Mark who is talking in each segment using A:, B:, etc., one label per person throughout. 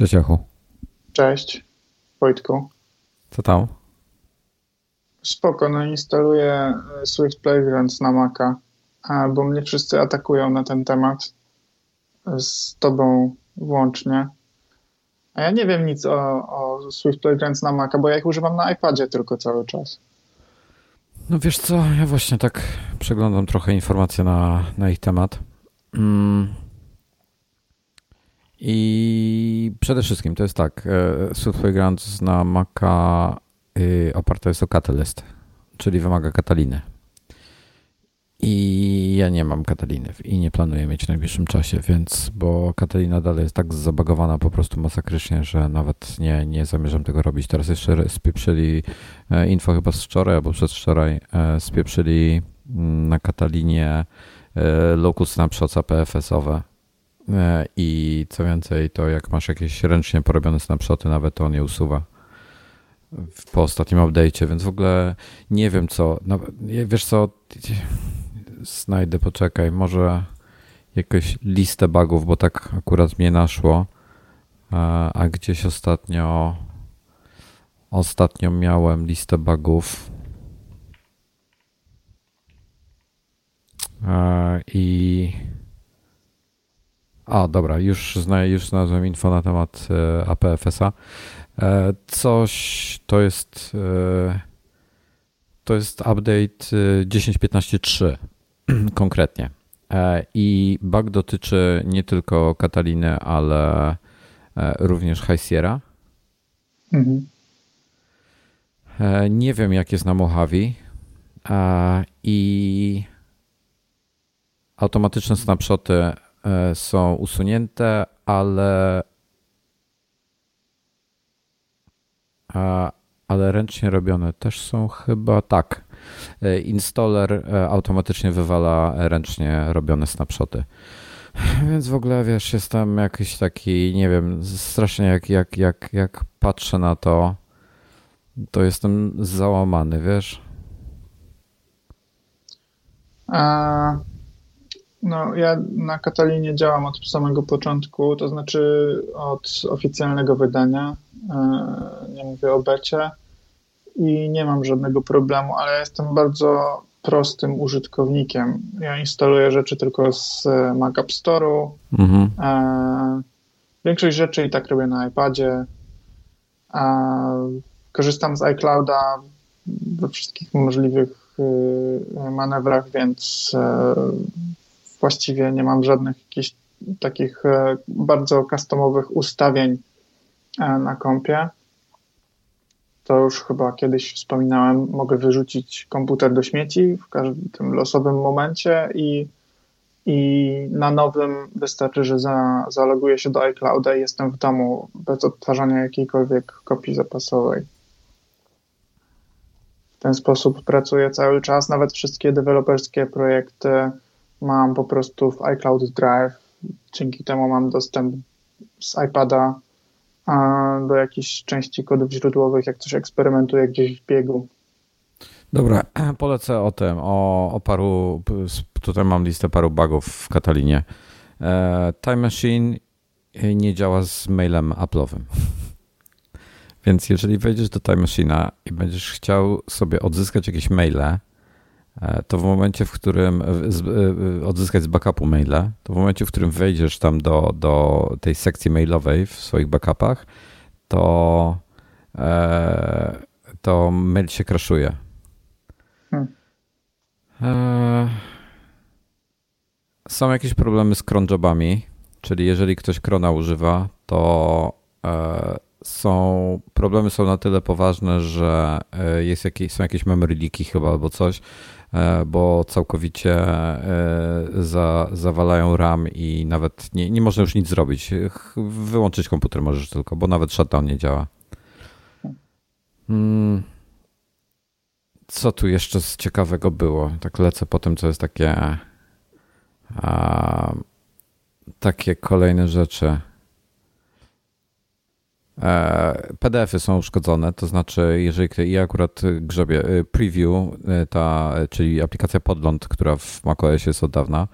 A: Cześć Jachu.
B: Cześć Wojtku.
A: Co tam?
B: Spoko, no instaluję e, Swift Playgrounds na Maca, bo mnie wszyscy atakują na ten temat, z tobą włącznie. A ja nie wiem nic o, o Swift Playgrounds na Maca, bo ja ich używam na iPadzie tylko cały czas.
A: No wiesz co, ja właśnie tak przeglądam trochę informacji na, na ich temat. Mm. I przede wszystkim to jest tak, e, Swift Playgrounds na Maca y, oparte jest o Catalyst, czyli wymaga Kataliny. I ja nie mam Kataliny i nie planuję mieć w najbliższym czasie, więc, bo Katalina dalej jest tak zabagowana po prostu masakrycznie, że nawet nie, nie zamierzam tego robić. Teraz jeszcze spieprzyli e, info chyba z wczoraj albo przedwczoraj, e, spieprzyli mm, na Katalinie local snapshots APFS-owe i co więcej, to jak masz jakieś ręcznie porobione snapshoty, nawet to on je usuwa po ostatnim update'cie, więc w ogóle nie wiem co, no, wiesz co, znajdę, poczekaj, może jakąś listę bugów, bo tak akurat mnie naszło, a, gdzieś ostatnio ostatnio miałem listę bugów. I a dobra, już, zna, już znalazłem info na temat e, APFS-a. E, coś to jest e, to jest update 10.15.3 konkretnie. I bug dotyczy nie tylko Kataliny, ale również High Sierra. Mhm. Nie wiem, jak jest na Mojave. I automatyczne snapshoty E, są usunięte, ale ale ręcznie robione też są chyba tak. E, installer e, automatycznie wywala ręcznie robione snapshoty. Więc w ogóle wiesz, jestem jakiś taki, nie wiem, strasznie jak, jak, jak, jak patrzę na to, to jestem załamany, wiesz?
B: A no, ja na Katalinie działam od samego początku, to znaczy od oficjalnego wydania. E, nie mówię o becie i nie mam żadnego problemu, ale jestem bardzo prostym użytkownikiem. Ja instaluję rzeczy tylko z Mac App Store'u. Mhm. E, większość rzeczy i tak robię na iPadzie. E, korzystam z iClouda we wszystkich możliwych y, manewrach, więc właściwie nie mam żadnych jakichś takich e, bardzo customowych ustawień e, na kompie. To już chyba kiedyś wspominałem, mogę wyrzucić komputer do śmieci w każdym losowym momencie i, i na nowym wystarczy, że za, zaloguję się do iClouda i jestem w domu bez odtwarzania jakiejkolwiek kopii zapasowej. W ten sposób pracuję cały czas, nawet wszystkie deweloperskie projekty mam po prostu w iCloud Drive. Dzięki temu mam dostęp z iPada do jakichś części kodów źródłowych, jak coś eksperymentuję gdzieś w biegu.
A: Dobra, polecę o tym, o, o paru, tutaj mam listę paru bugów w Katalinie. E, Time Machine nie działa z mailem Apple'owym. Więc jeżeli wejdziesz do Time Machine'a i będziesz chciał sobie odzyskać jakieś maile, E, to w momencie, w którym e, e, odzyskać z backupu maila, to w momencie, w którym wejdziesz tam do, do tej sekcji mailowej w swoich backupach, to, to mail się crashuje. Hmm. Są jakieś problemy z cronjobami, czyli jeżeli ktoś krona używa, to są problemy są na tyle poważne, że jest jakieś, są jakieś memory leaky chyba albo coś, E, bo całkowicie e, za, zawalają RAM i nawet nie, nie można już nic zrobić. Wyłączyć komputer możesz tylko, bo nawet shutdown nie działa. Hmm. Co tu jeszcze z ciekawego było? Tak lecę po tym, co jest takie a, takie kolejne rzeczy. E, PDFy są uszkodzone, to znaczy, jeżeli ja akurat grzebie e, preview, e, ta, czyli aplikacja Podląd, która w macOS jest od dawna,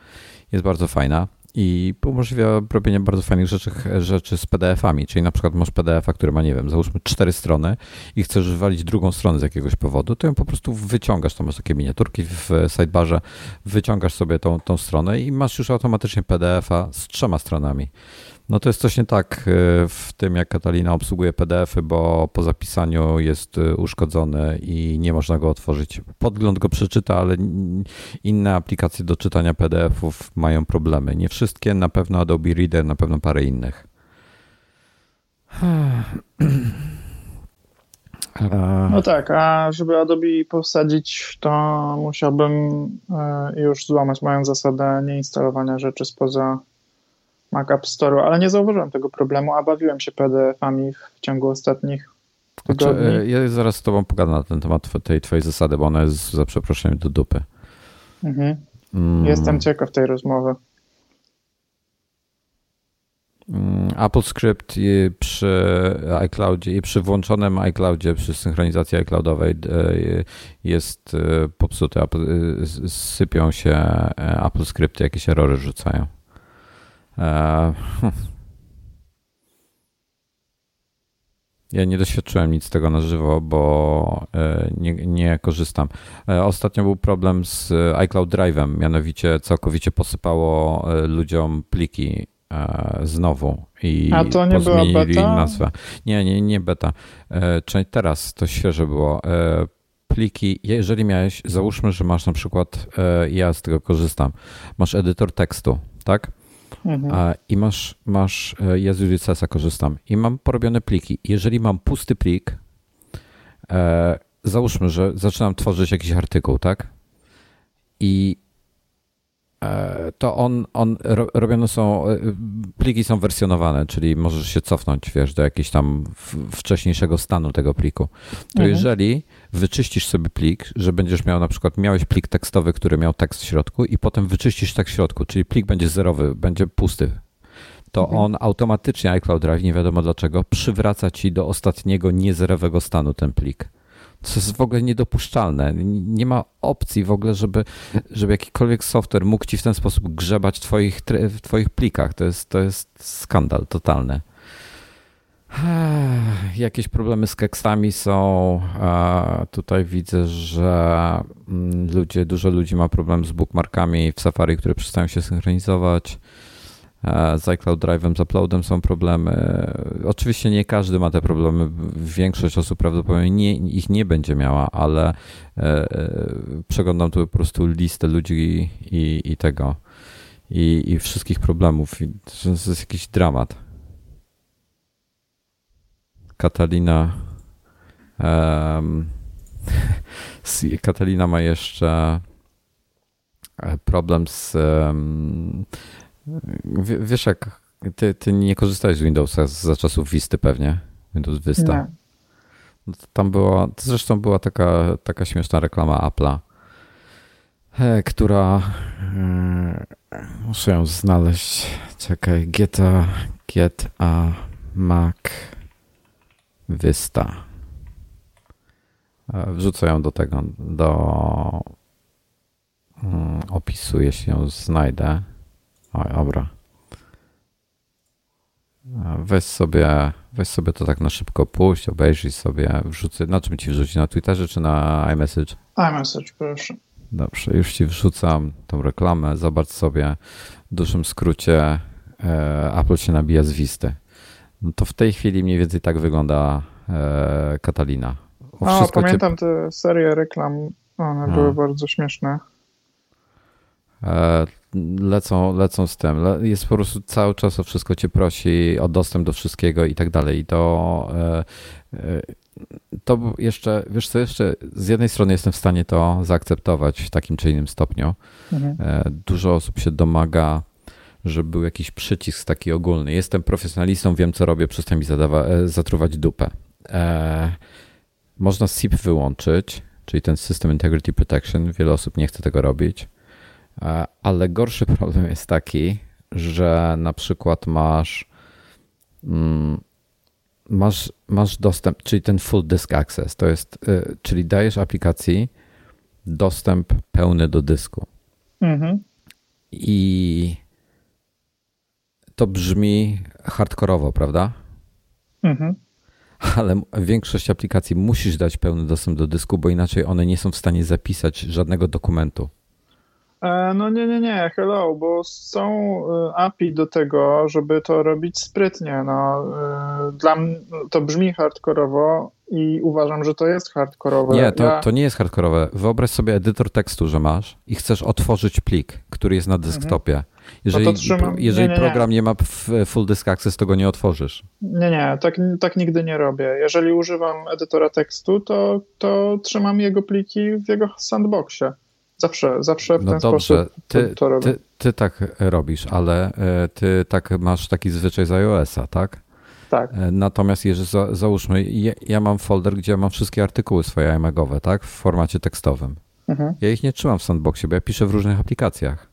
A: jest bardzo fajna i umożliwia robienie bardzo fajnych rzeczy, rzeczy z PDF-ami, czyli na przykład masz PDF-a, który ma, nie wiem, załóżmy cztery strony i chcesz wywalić drugą stronę z jakiegoś powodu, to ją po prostu wyciągasz, tam masz takie miniaturki w sidebarze, wyciągasz sobie tą, tą stronę i masz już automatycznie PDF-a z trzema stronami. No to jest coś nie tak e, w tym, jak Katalina obsługuje PDF-y, bo po zapisaniu jest e, uszkodzony i nie można go otworzyć. Podgląd go przeczyta, ale inne aplikacje do czytania PDF-ów mają problemy. Nie wszystkie, na pewno Adobe Reader, na pewno parę innych.
B: No tak, a żeby Adobe posadzić, to musiałbym e, już złamać moją zasadę nieinstalowania rzeczy spoza Mac App Store, ale nie zauważyłem tego problemu, a bawiłem się PDF-ami w ciągu ostatnich znaczy, tygodni. Znaczy,
A: ja zaraz z tobą pogadam na ten temat tej twojej zasady, bo ona jest za przeproszeniem do dupy.
B: Mhm. Mm. Jestem ciekaw tej rozmowy.
A: Mm, Apple Script przy iCloudzie i przy włączonym iCloudzie, przy synchronizacji iCloudowej e, jest e, popsuty. Sypią się Apple Scripty, jakieś erory rzucają. E, ja nie doświadczyłem nic z tego na żywo, bo e, nie, nie, korzystam. E, ostatnio był problem z iCloud Drive'em, mianowicie całkowicie posypało ludziom pliki znowu i
B: A to nie była beta?
A: nazwę. Nie, nie, nie beta. Czyli teraz to świeże było. Pliki, jeżeli miałeś, załóżmy, że masz na przykład, ja z tego korzystam, masz edytor tekstu, tak? Mhm. I masz, masz, ja z UDCS-a korzystam i mam porobione pliki. Jeżeli mam pusty plik, e, załóżmy, że zaczynam tworzyć jakiś artykuł, tak? I E, to on, on robione są, e, pliki są wersjonowane, czyli możesz się cofnąć, wiesz, do jakiegoś tam wcześniejszego stanu tego pliku. To mhm. jeżeli wyczyścisz sobie plik, że będziesz miał na przykład, miałeś plik tekstowy, który miał tekst w środku i potem wyczyścisz tekst w środku, czyli plik będzie zerowy, będzie pusty, to mhm. on automatycznie iCloud Drive, nie wiadomo dlaczego, przywraca ci do ostatniego niezerowego stanu ten plik co jest w ogóle niedopuszczalne. Nie ma opcji w ogóle, żeby, żeby jakikolwiek software mógł ci w ten sposób grzebać w twoich, w twoich plikach. To jest, to jest skandal totalny. Jakieś problemy z keksami są. Tutaj widzę, że mm, ludzie, dużo ludzi ma problem z bookmarkami w Safari, które przestają się synchronizować. E, z iCloud Drive'em, z uploadem są problemy. Oczywiście nie każdy ma te problemy. Większość osób prawdopodobnie nie, ich nie będzie miała, ale e, e, przeglądam tu po prostu listę ludzi i, i tego. I, I wszystkich problemów. To jest jakiś dramat. Katalina. Um, Katalina ma jeszcze problem z um, w, wiesz jak, ty, ty nie korzystałeś z Windowsa za czasów Visty pewnie, Windows Vista. No tam była, zresztą była taka, taka śmieszna reklama Apple'a, e, która e, muszę ją znaleźć. Czekaj, get a, get a Mac Vista. E, wrzucę ją do tego, do mm, opisu, jeśli ją znajdę. Oj, dobra. Weź sobie, weź sobie to tak na szybko puść, obejrzyj sobie, wrzucę. Na czym ci wrzucić? Na Twitterze czy na iMessage?
B: iMessage, proszę.
A: Dobrze, już ci wrzucam tą reklamę. Zobacz sobie w dużym skrócie e, Apple się nabija z Wisty. No to w tej chwili mniej więcej tak wygląda e, Katalina.
B: O, o pamiętam cię... te serie reklam. One były bardzo śmieszne.
A: E, lecą, lecą z tym. Jest po prostu cały czas o wszystko cię prosi, o dostęp do wszystkiego i tak dalej. I to, e, e, to jeszcze, wiesz co, jeszcze z jednej strony jestem w stanie to zaakceptować w takim czy innym stopniu. Mhm. Dużo osób się domaga, żeby był jakiś przycisk taki ogólny. Jestem profesjonalistą, wiem co robię, przestań mi zadawa, zatruwać dupę. Można SIP wyłączyć, czyli ten System Integrity Protection. Wiele osób nie chce tego robić. E, ale gorszy problem jest taki, że na przykład masz mm, masz, masz dostęp, czyli ten full disk access, to jest, czyli dajesz aplikacji dostęp pełny do dysku. Mhm. I to brzmi hardkorowo, prawda? Mhm. Ale większość aplikacji musisz dać pełny dostęp do dysku, bo inaczej one nie są w stanie zapisać żadnego dokumentu.
B: E, no nie, nie, nie, hello, bo są e, API do tego, żeby to robić sprytnie. No, e, dla mnie to brzmi hardkorowo i uważam, że to jest hardkorowe.
A: Nie, to, ja... to nie jest hardkorowe. Wyobraź sobie edytor tekstu, że masz i chcesz otworzyć plik, który jest na desktopie. Mhm. Jeżeli, no jeżeli nie, nie, program nie ma full disk access, to go nie otworzysz.
B: Nie, nie, tak, tak nigdy nie robię. Jeżeli używam edytora tekstu, to, to trzymam jego pliki w jego sandboxie. Zawsze, zawsze w no ten dobrze, sposób
A: ty, to robię. Ty, ty tak robisz, ale e, ty tak masz taki zwyczaj z iOS-a, tak?
B: Tak.
A: E, natomiast jeżeli za, załóżmy, ja, ja, mam folder, gdzie mam wszystkie artykuły swoje iMagowe, tak? W formacie tekstowym. Mhm. Ja ich nie trzymam w sandboxie, bo ja piszę w różnych aplikacjach.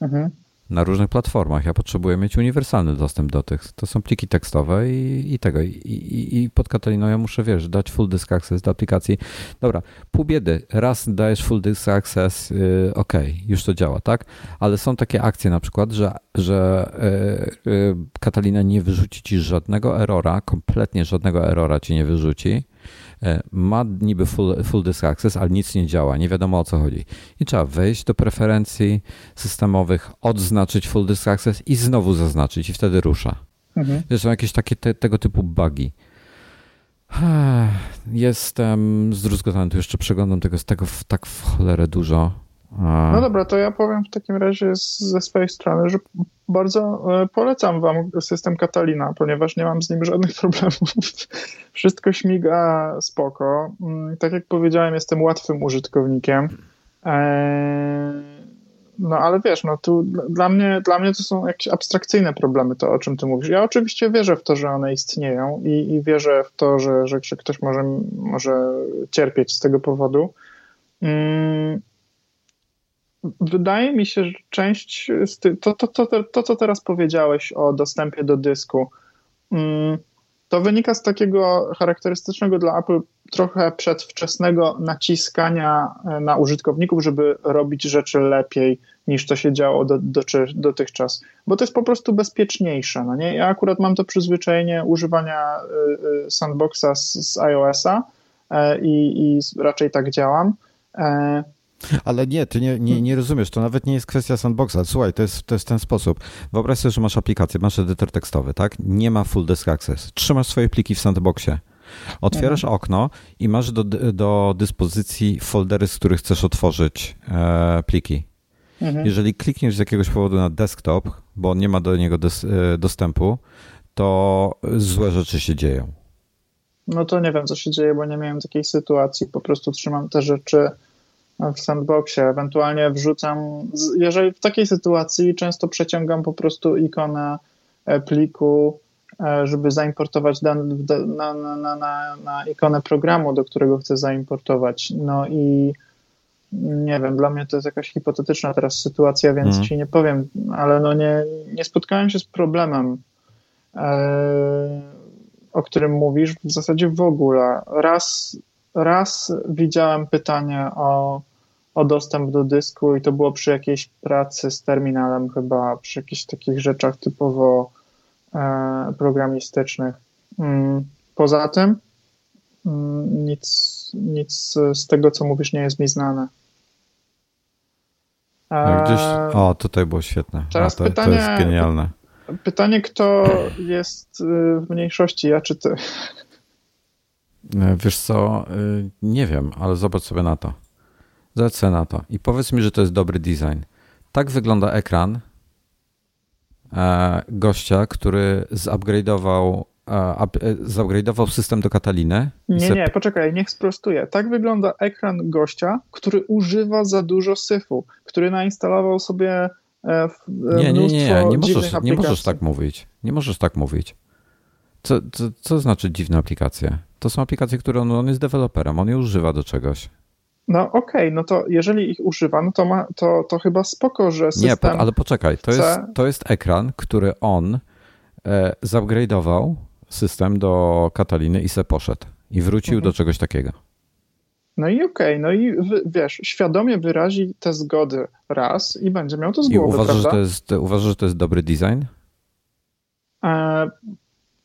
A: Mhm na różnych platformach. Ja potrzebuję mieć uniwersalny dostęp do tych. To są pliki tekstowe i, i tego. I, i, I pod Kataliną ja muszę, wiesz, dać full disk access do aplikacji. Dobra, pół biedy. Raz dajesz full disk access, yy, ok, już to działa, tak? Ale są takie akcje na przykład, że, że yy, yy, Katalina nie wyrzuci ci żadnego errora, kompletnie żadnego errora ci nie wyrzuci ma niby full, full disk access, ale nic nie działa, nie wiadomo o co chodzi. I trzeba wejść do preferencji systemowych, odznaczyć full disk access i znowu zaznaczyć i wtedy rusza. Mhm. To są jakieś takie te, tego typu bugi. Jestem zdruzgotany, tu jeszcze przeglądam tego, z tego tak w cholerę dużo.
B: No dobra, to ja powiem w takim razie ze swojej strony, że bardzo e, polecam Wam system Catalina, ponieważ nie mam z nim żadnych problemów. Wszystko śmiga spoko. Mm, tak jak powiedziałem, jestem łatwym użytkownikiem. E, no ale wiesz, no tu dla mnie, dla mnie to są jakieś abstrakcyjne problemy, to o czym ty mówisz. Ja oczywiście wierzę w to, że one istnieją i, i wierzę w to, że, że, że ktoś może, może cierpieć z tego powodu. Mm, Wydaje mi się, że część to, to, to, to, co teraz powiedziałeś o dostępie do dysku, mm, to wynika z takiego charakterystycznego dla Apple trochę przedwczesnego naciskania e, na użytkowników, żeby robić rzeczy lepiej niż to się działo do, do, dotychczas, bo to jest po prostu bezpieczniejsze. No nie? Ja akurat mam to przyzwyczajenie używania e, e, sandboxa z, z iOS-a i, i raczej tak działam.
A: Ale nie, ty nie, nie, nie rozumiesz, to nawet nie jest kwestia sandboxa. Słuchaj, to jest, to jest ten sposób. Wyobraź sobie, że masz aplikację, masz edytor tekstowy, tak? Nie ma full disk access. Trzymasz swoje pliki w sandboxie. Otwierasz mhm. okno i masz do, do dyspozycji foldery, z których chcesz otworzyć e, pliki. Mhm. Jeżeli klikniesz z jakiegoś powodu na desktop, bo nie ma do niego des, e, dostępu, to złe rzeczy się dzieją.
B: No to nie wiem, co się dzieje, bo nie miałem takiej sytuacji. Po prostu trzymam te rzeczy w sandboxie. Ewentualnie wrzucam, jeżeli w takiej sytuacji często przeciągam po prostu ikonę e, pliku, e, żeby zaimportować dane na, na, na, na, ikonę programu, do którego chcę zaimportować. No i nie wiem, dla mnie to jest jakaś hipotetyczna teraz sytuacja, więc mm. ci nie powiem, ale no nie, nie spotkałem się z problemem, e, o którym mówisz w zasadzie w ogóle. Raz, raz widziałem pytanie o o dostęp do dysku i to było przy jakiejś pracy z terminalem chyba, przy jakichś takich rzeczach typowo e, programistycznych. Mm, poza tym mm, nic, nic z tego, co mówisz, nie jest mi znane.
A: E, gdzieś, o, tutaj było świetne. Teraz A, to, pytanie, to jest genialne.
B: Pytanie, kto jest y, w mniejszości, ja czy ty?
A: E, wiesz co, y, nie wiem, ale zobacz sobie na to. Zlecę na to i powiedz mi, że to jest dobry design. Tak wygląda ekran e, gościa, który zupgrade'ował e, e, zupgrade'ował system do Kataliny.
B: Nie, nie, poczekaj, niech sprostuję. Tak wygląda ekran gościa, który używa za dużo syfu, który nainstalował sobie nie, nie, nie, nie możesz,
A: nie możesz tak mówić. Nie możesz tak mówić. Co, co, co znaczy dziwne aplikacje? To są aplikacje, które on, on jest deweloperem, on je używa do czegoś.
B: No okej, okay, no to jeżeli ich używa, no to, ma, to, to chyba spoko, że system...
A: Nie, ale poczekaj, to, jest, to jest ekran, który on e, zupgrade'ował system do Kataliny i se poszedł. I wrócił mhm. do czegoś takiego.
B: No i okej, okay, no i wiesz, świadomie wyrazi te zgody raz i będzie miał to z głowy,
A: I uważasz, że to jest, uważasz, że to jest dobry design?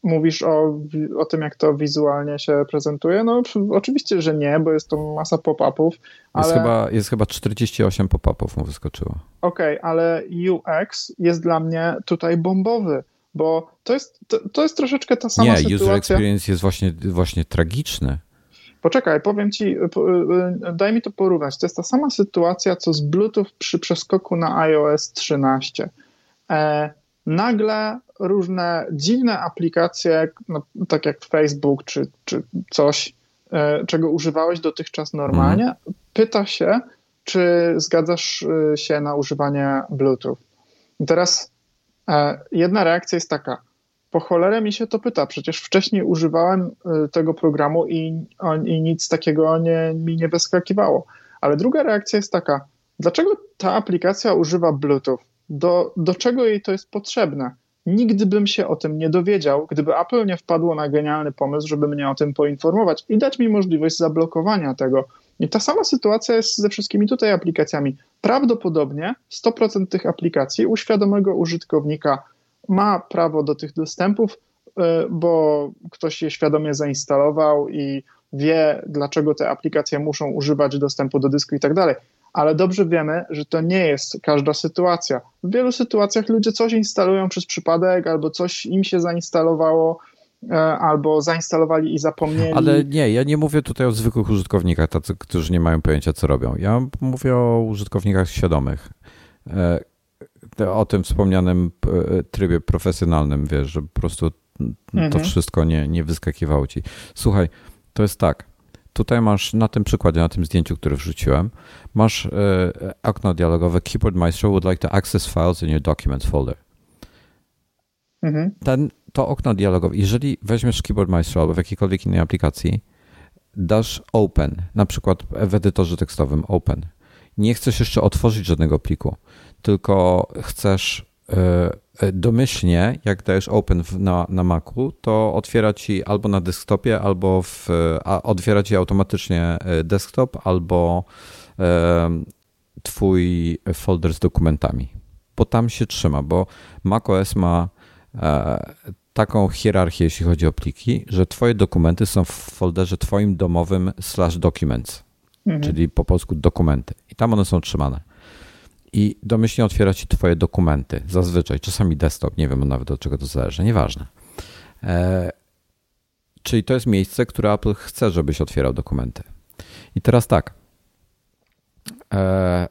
B: Mówisz o, o tym, jak to wizualnie się prezentuje? No, oczywiście, że nie, bo jest to masa pop-upów.
A: Ale... Jest, chyba, jest chyba 48 pop-upów mu wyskoczyło.
B: Okej, okay, ale UX jest dla mnie tutaj bombowy, bo to jest, to, to jest troszeczkę ta sama
A: nie,
B: sytuacja.
A: Nie, user experience jest właśnie, właśnie tragiczny.
B: Poczekaj, powiem ci, y, daj mi to porównać. To jest ta sama sytuacja, co z Bluetooth przy przeskoku na iOS 13. E, nagle różne dziwne aplikacje, no, tak jak Facebook czy, czy coś, e, czego używałeś dotychczas normalnie, mm. pyta się, czy zgadzasz e, się na używanie Bluetooth. I teraz e, jedna reakcja jest taka, po cholerę mi się to pyta, przecież wcześniej używałem tego programu i, i nic takiego nie, mi nie wyskakiwało. Ale druga reakcja jest taka, dlaczego ta aplikacja używa Bluetooth? Do, do czego jej to jest potrzebne? Nigdy bym się o tym nie dowiedział, gdyby Apple nie wpadło na genialny pomysł, żeby mnie o tym poinformować i dać mi możliwość zablokowania tego. I ta sama sytuacja jest ze wszystkimi tutaj aplikacjami. Prawdopodobnie 100% tych aplikacji u świadomego użytkownika ma prawo do tych dostępów, y, bo ktoś je świadomie zainstalował i wie, dlaczego te aplikacje muszą używać dostępu do dysku i tak dalej ale dobrze wiemy, że to nie jest każda sytuacja. W wielu sytuacjach ludzie coś instalują przez przypadek, albo coś im się zainstalowało, e, albo zainstalowali i zapomnieli.
A: Ale nie, ja nie mówię tutaj o zwykłych użytkownikach, tacy, którzy nie mają pojęcia, co robią. Ja mówię o użytkownikach świadomych. E, o tym wspomnianym e, trybie profesjonalnym, wiesz, że po prostu to mhm. wszystko nie, nie wyskakiwało ci. Słuchaj, to jest tak tutaj masz na tym przykładzie, na tym zdjęciu, które wrzuciłem, masz e, okno dialogowe Keyboard Maestro would like to access files in your documents folder. Mhm. Ten, to okno dialogowe, jeżeli weźmiesz Keyboard Maestro albo w jakiejkolwiek innej aplikacji, dasz open, na przykład w edytorze tekstowym open. Nie chcesz jeszcze otworzyć żadnego pliku, tylko chcesz domyślnie, jak dajesz open na, na Macu, to otwiera ci albo na desktopie, albo w, a otwiera ci automatycznie e, desktop, albo e, twój folder z dokumentami. Bo tam się trzyma, bo macOS ma e, taką hierarchię, jeśli chodzi o pliki, że twoje dokumenty są w folderze twoim domowym slash documents, mhm. czyli po polsku dokumenty. I tam one są trzymane i domyślnie otwiera ci twoje dokumenty. Zazwyczaj, czasami desktop, nie wiem nawet do czego to zależy, nieważne. E, czyli to jest miejsce, które Apple chce, żebyś otwierał dokumenty. I teraz tak. E,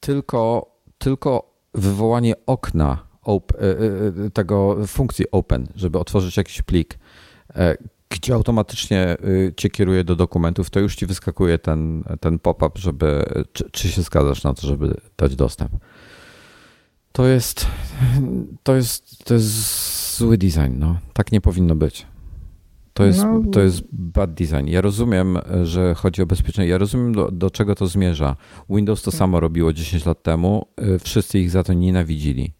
A: tylko, tylko wywołanie okna e, tego funkcji open, żeby otworzyć jakiś plik, gdzie automatycznie y, cię kieruje do dokumentów, to już ci wyskakuje ten, ten pop-up, żeby czy, czy się zgadzasz na to, żeby dać dostęp. To jest, to jest, to jest zły design, no. Tak nie powinno być. To jest, no. to jest bad design. Ja rozumiem, że chodzi o bezpieczeństwo. Ja rozumiem, do, do czego to zmierza. Windows to samo robiło 10 lat temu. Y, wszyscy ich za to nienawidzili.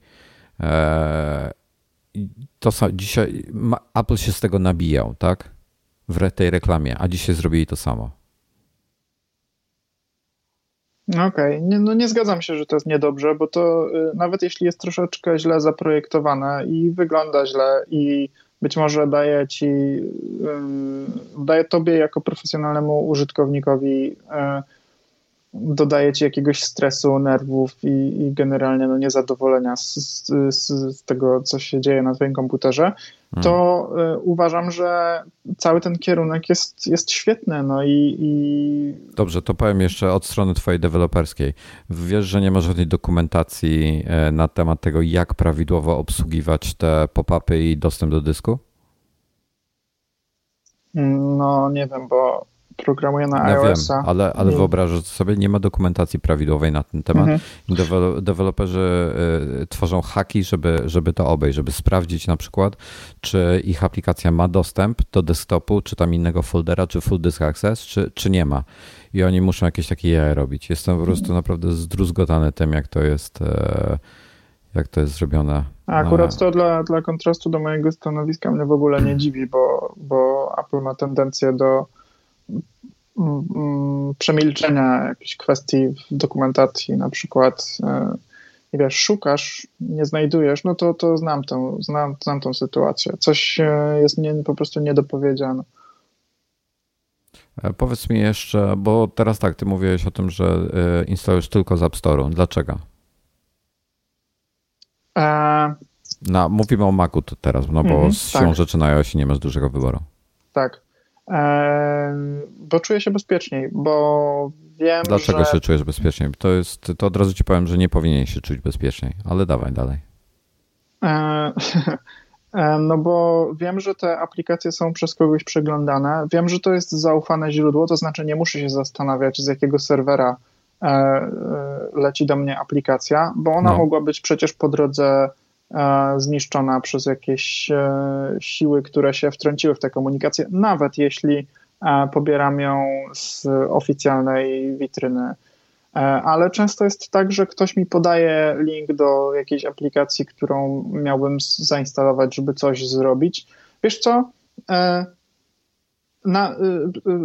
A: Eee, to dzisiaj Apple się z tego nabijał, tak? W tej reklamie, a dzisiaj zrobili to samo.
B: Okej, okay. no nie zgadzam się, że to jest niedobrze, bo to y, nawet jeśli jest troszeczkę źle zaprojektowane i wygląda źle i być może daje ci, y, daje tobie jako profesjonalnemu użytkownikowi y, dodaje ci jakiegoś stresu, nerwów i, i generalnie no, niezadowolenia z, z, z, tego, co się dzieje na twoim komputerze, to y, uważam, że cały ten kierunek jest, jest świetny. No i, i,
A: Dobrze, to powiem jeszcze od strony twojej deweloperskiej. Wiesz, że nie ma żadnej dokumentacji e, na temat tego, jak prawidłowo obsługiwać te pop-upy i dostęp do dysku?
B: No nie wiem, bo programuje na ja iOS-a.
A: Wiem, ale, ale wyobrażasz sobie, nie ma dokumentacji prawidłowej na ten temat. Mhm. deweloperzy y, tworzą haki, żeby, żeby to obejść, żeby sprawdzić na przykład, czy ich aplikacja ma dostęp do desktopu, czy tam innego foldera, czy full disk access, czy, czy nie ma. I oni muszą jakieś takie jaja robić. Jestem po prostu naprawdę zdruzgotany tym, jak to jest, e, jak to jest zrobione.
B: A akurat to dla, dla kontrastu do mojego stanowiska mnie w ogóle nie dziwi, bo, bo Apple ma tendencję do przemilczenia jakichś kwestii w dokumentacji, na przykład e, i wiesz, szukasz, nie znajdujesz, no to, to znam, tą, znam, znam tą sytuację. Coś jest mnie po prostu niedopowiedziane.
A: E, powiedz mi jeszcze, bo teraz tak, ty mówiłeś o tym, że e, instalujesz tylko z App Store'u. Dlaczego? E... Na, mówimy o Macu teraz, no bo mm z siłą tak. rzeczy na iOSie nie masz dużego wyboru.
B: Tak. Bo czuję się bezpieczniej, bo wiem,
A: Dlaczego
B: że...
A: się czujesz bezpieczniej? To jest, to od razu ci powiem, że nie powinien się czuć bezpieczniej, ale dawaj dalej. E...
B: No bo wiem, że te aplikacje są przez kogoś przeglądane. Wiem, że to jest zaufane źródło, to znaczy nie muszę się zastanawiać, z jakiego serwera e, e, leci do mnie aplikacja, bo ona no. mogła być przecież po drodze zniszczona przez jakieś siły, które się wtrąciły w tę komunikację, nawet jeśli pobieram ją z oficjalnej witryny E, ale często jest tak, że ktoś mi podaje link do jakiejś aplikacji, którą miałbym zainstalować, żeby coś zrobić. Wiesz co? E, na,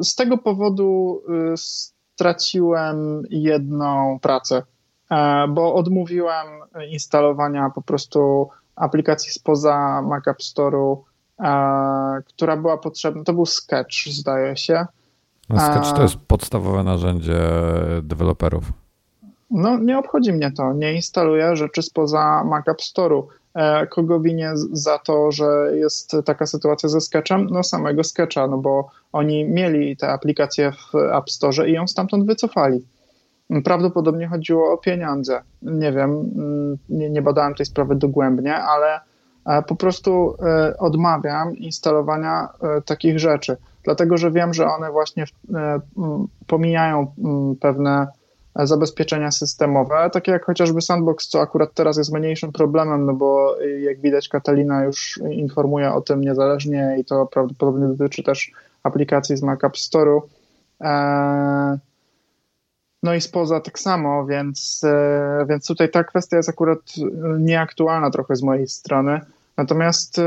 B: z tego powodu straciłem jedną pracę, e, bo odmówiłem instalowania po prostu aplikacji spoza Mac App Store'u, która była potrzebna. To był Sketch, zdaje się
A: no, Sketch to jest podstawowe narzędzie deweloperów.
B: No, nie obchodzi mnie to. Nie instaluję rzeczy spoza Mac App Store'u. E, kogo winię za to, że jest taka sytuacja ze Sketchem? No samego Sketcha, no bo oni mieli te aplikacje w App Store i ją stamtąd wycofali. Prawdopodobnie chodziło o pieniądze. Nie wiem, mm, nie, nie badałem tej sprawy dogłębnie, ale e, po prostu e, odmawiam instalowania takich rzeczy dlatego że wiem, że one właśnie e, pomijają pewne zabezpieczenia systemowe, takie jak chociażby Sandbox, co akurat teraz jest mniejszym problemem, no bo jak widać Katalina już informuje o tym niezależnie i to prawdopodobnie dotyczy też aplikacji z Mac App Store'u. E, no i spoza tak samo, więc, e, więc tutaj ta kwestia jest akurat nieaktualna trochę z mojej strony. Natomiast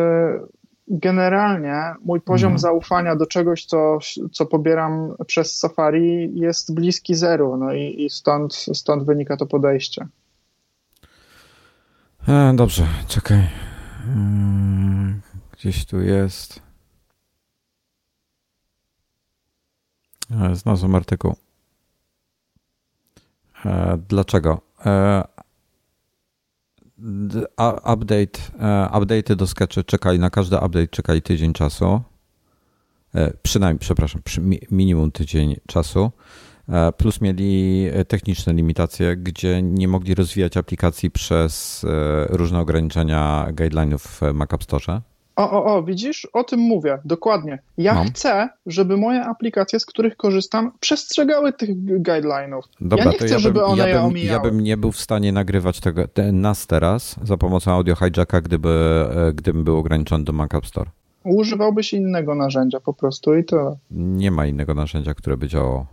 B: generalnie mój poziom mhm. zaufania do czegoś, co, co pobieram przez Safari jest bliski zeru, no i, i stąd, stąd wynika to podejście.
A: E, dobrze, czekaj. Gdzieś tu jest. E, znalazłem artykuł. E, dlaczego? E, update, e, update'y do Sketchy czekali, na każdy update czekali tydzień czasu. Przynajmniej, przepraszam, minimum tydzień czasu. Plus mieli techniczne limitacje, gdzie nie mogli rozwijać aplikacji przez różne ograniczenia guideline'ów w Mac App Store.
B: O, o, o, widzisz? O tym mówię, dokładnie. Ja Mam. chcę, żeby moje aplikacje, z których korzystam, przestrzegały tych guideline'ów. Dobra, ja nie chcę, ja bym, żeby one ja bym, je omijały.
A: Ja bym nie był w stanie nagrywać tego, te, nas teraz za pomocą audio hijacka, gdyby, e, gdybym był ograniczony do Mac App Store.
B: Używałbyś innego narzędzia po prostu i to.
A: Nie ma innego narzędzia, które by działało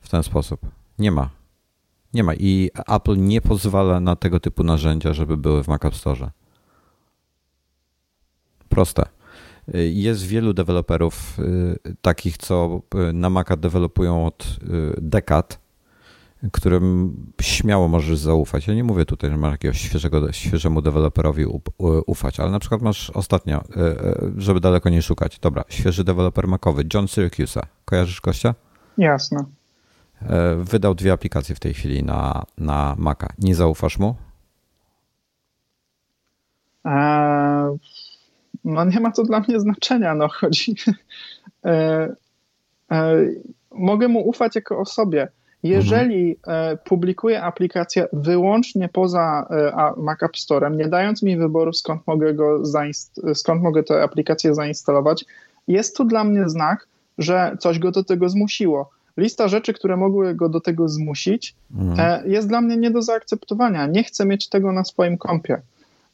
A: w ten sposób. Nie ma. Nie ma. I Apple nie pozwala na tego typu narzędzia, żeby były w Mac App Store. Proste. Jest wielu deweloperów y, takich, co y, na Maca dewelopują od y, dekad, którym śmiało możesz zaufać. Ja nie mówię tutaj, że masz jakiegoś świeżego, świeżemu deweloperowi ufać, ale na przykład masz ostatnio, żeby daleko nie szukać. Dobra, świeży deweloper makowy, John Syracuse. Kojarzysz gościa?
B: Jasne.
A: Wydał dwie aplikacje w tej chwili na, na Maca. Nie zaufasz mu?
B: Eee no nie ma to dla mnie znaczenia, no chodzi... E, e, mogę mu ufać jako osobie. Jeżeli mhm. publikuję aplikację wyłącznie poza e, Mac App Storem, nie dając mi wyboru, skąd mogę, go skąd mogę tę aplikację zainstalować, jest to dla mnie znak, że coś go do tego zmusiło. Lista rzeczy, które mogły go do tego zmusić, mhm. e, jest dla mnie nie do zaakceptowania. Nie chcę mieć tego na swoim kompie.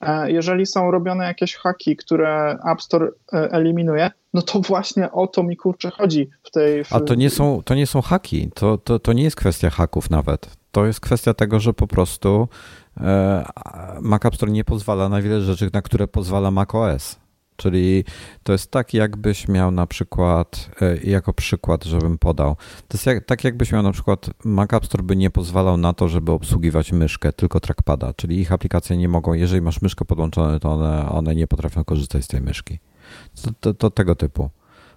B: E, jeżeli są robione jakieś haki, które App Store e, eliminuje, no to właśnie o to mi kurczę chodzi w tej. W...
A: A to nie są, to nie są haki, to, to, to nie jest kwestia haków nawet. To jest kwestia tego, że po prostu e, Mac App Store nie pozwala na wiele rzeczy, na które pozwala Mac OS. Czyli to jest tak, jakbyś miał na przykład, e, jako przykład, żebym podał, to jest jak, tak jakbyś miał na przykład, Mac App Store by nie pozwalał na to, żeby obsługiwać myszkę, tylko trackpada, czyli ich aplikacje nie mogą, jeżeli masz myszkę podłączoną, to one, one nie potrafią korzystać z tej myszki. To, to, to tego typu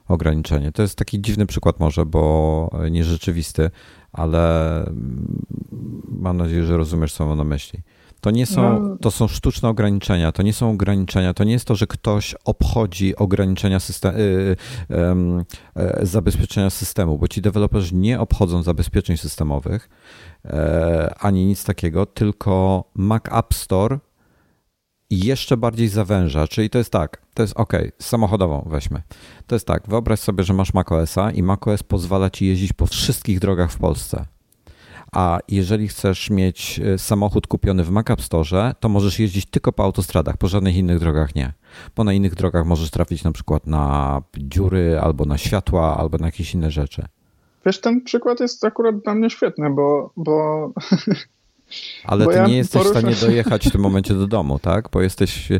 A: ograniczenie. To jest taki dziwny przykład może, bo nierzeczywisty, ale mam nadzieję, że rozumiesz, co mam na myśli. To nie są, no. to są sztuczne ograniczenia, to nie są ograniczenia, to nie jest to, że ktoś obchodzi ograniczenia system, y, y, zabezpieczenia systemu, bo ci deweloperzy nie obchodzą zabezpieczeń systemowych e, ani nic takiego, tylko Mac App Store jeszcze bardziej zawęża, czyli to jest tak, to jest ok, samochodową weźmy. To jest tak, wyobraź sobie, że masz macOSa i macOS pozwala ci jeździć po wszystkich drogach w Polsce. A jeżeli chcesz mieć e, samochód kupiony w Mac App Store, to możesz jeździć tylko po autostradach, po żadnych innych drogach nie. Bo na innych drogach możesz trafić na przykład na dziury, albo na światła, albo na jakieś inne rzeczy.
B: Wiesz, ten przykład jest akurat dla mnie świetny, bo, bo
A: Ale bo ty ja nie jesteś poruszę... w stanie dojechać w tym momencie do domu, tak? Bo jesteś, e,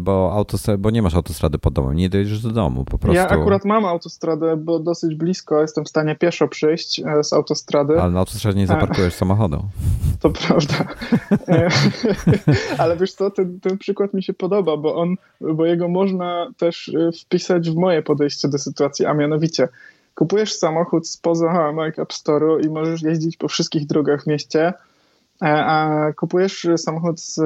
A: bo, autostrady, bo nie masz autostrady pod domem, nie dojedziesz do domu po prostu.
B: Ja akurat mam autostradę, bo dosyć blisko, jestem w stanie pieszo przyjść e, z autostrady.
A: Ale na autostradzie nie zaparkujesz samochodu.
B: To prawda. E, ale wiesz co, ten, ten przykład mi się podoba, bo on, bo jego można też wpisać w moje podejście do sytuacji, a mianowicie kupujesz samochód spoza Mac App Store'u i możesz jeździć po wszystkich drogach w mieście, a kupujesz samochód z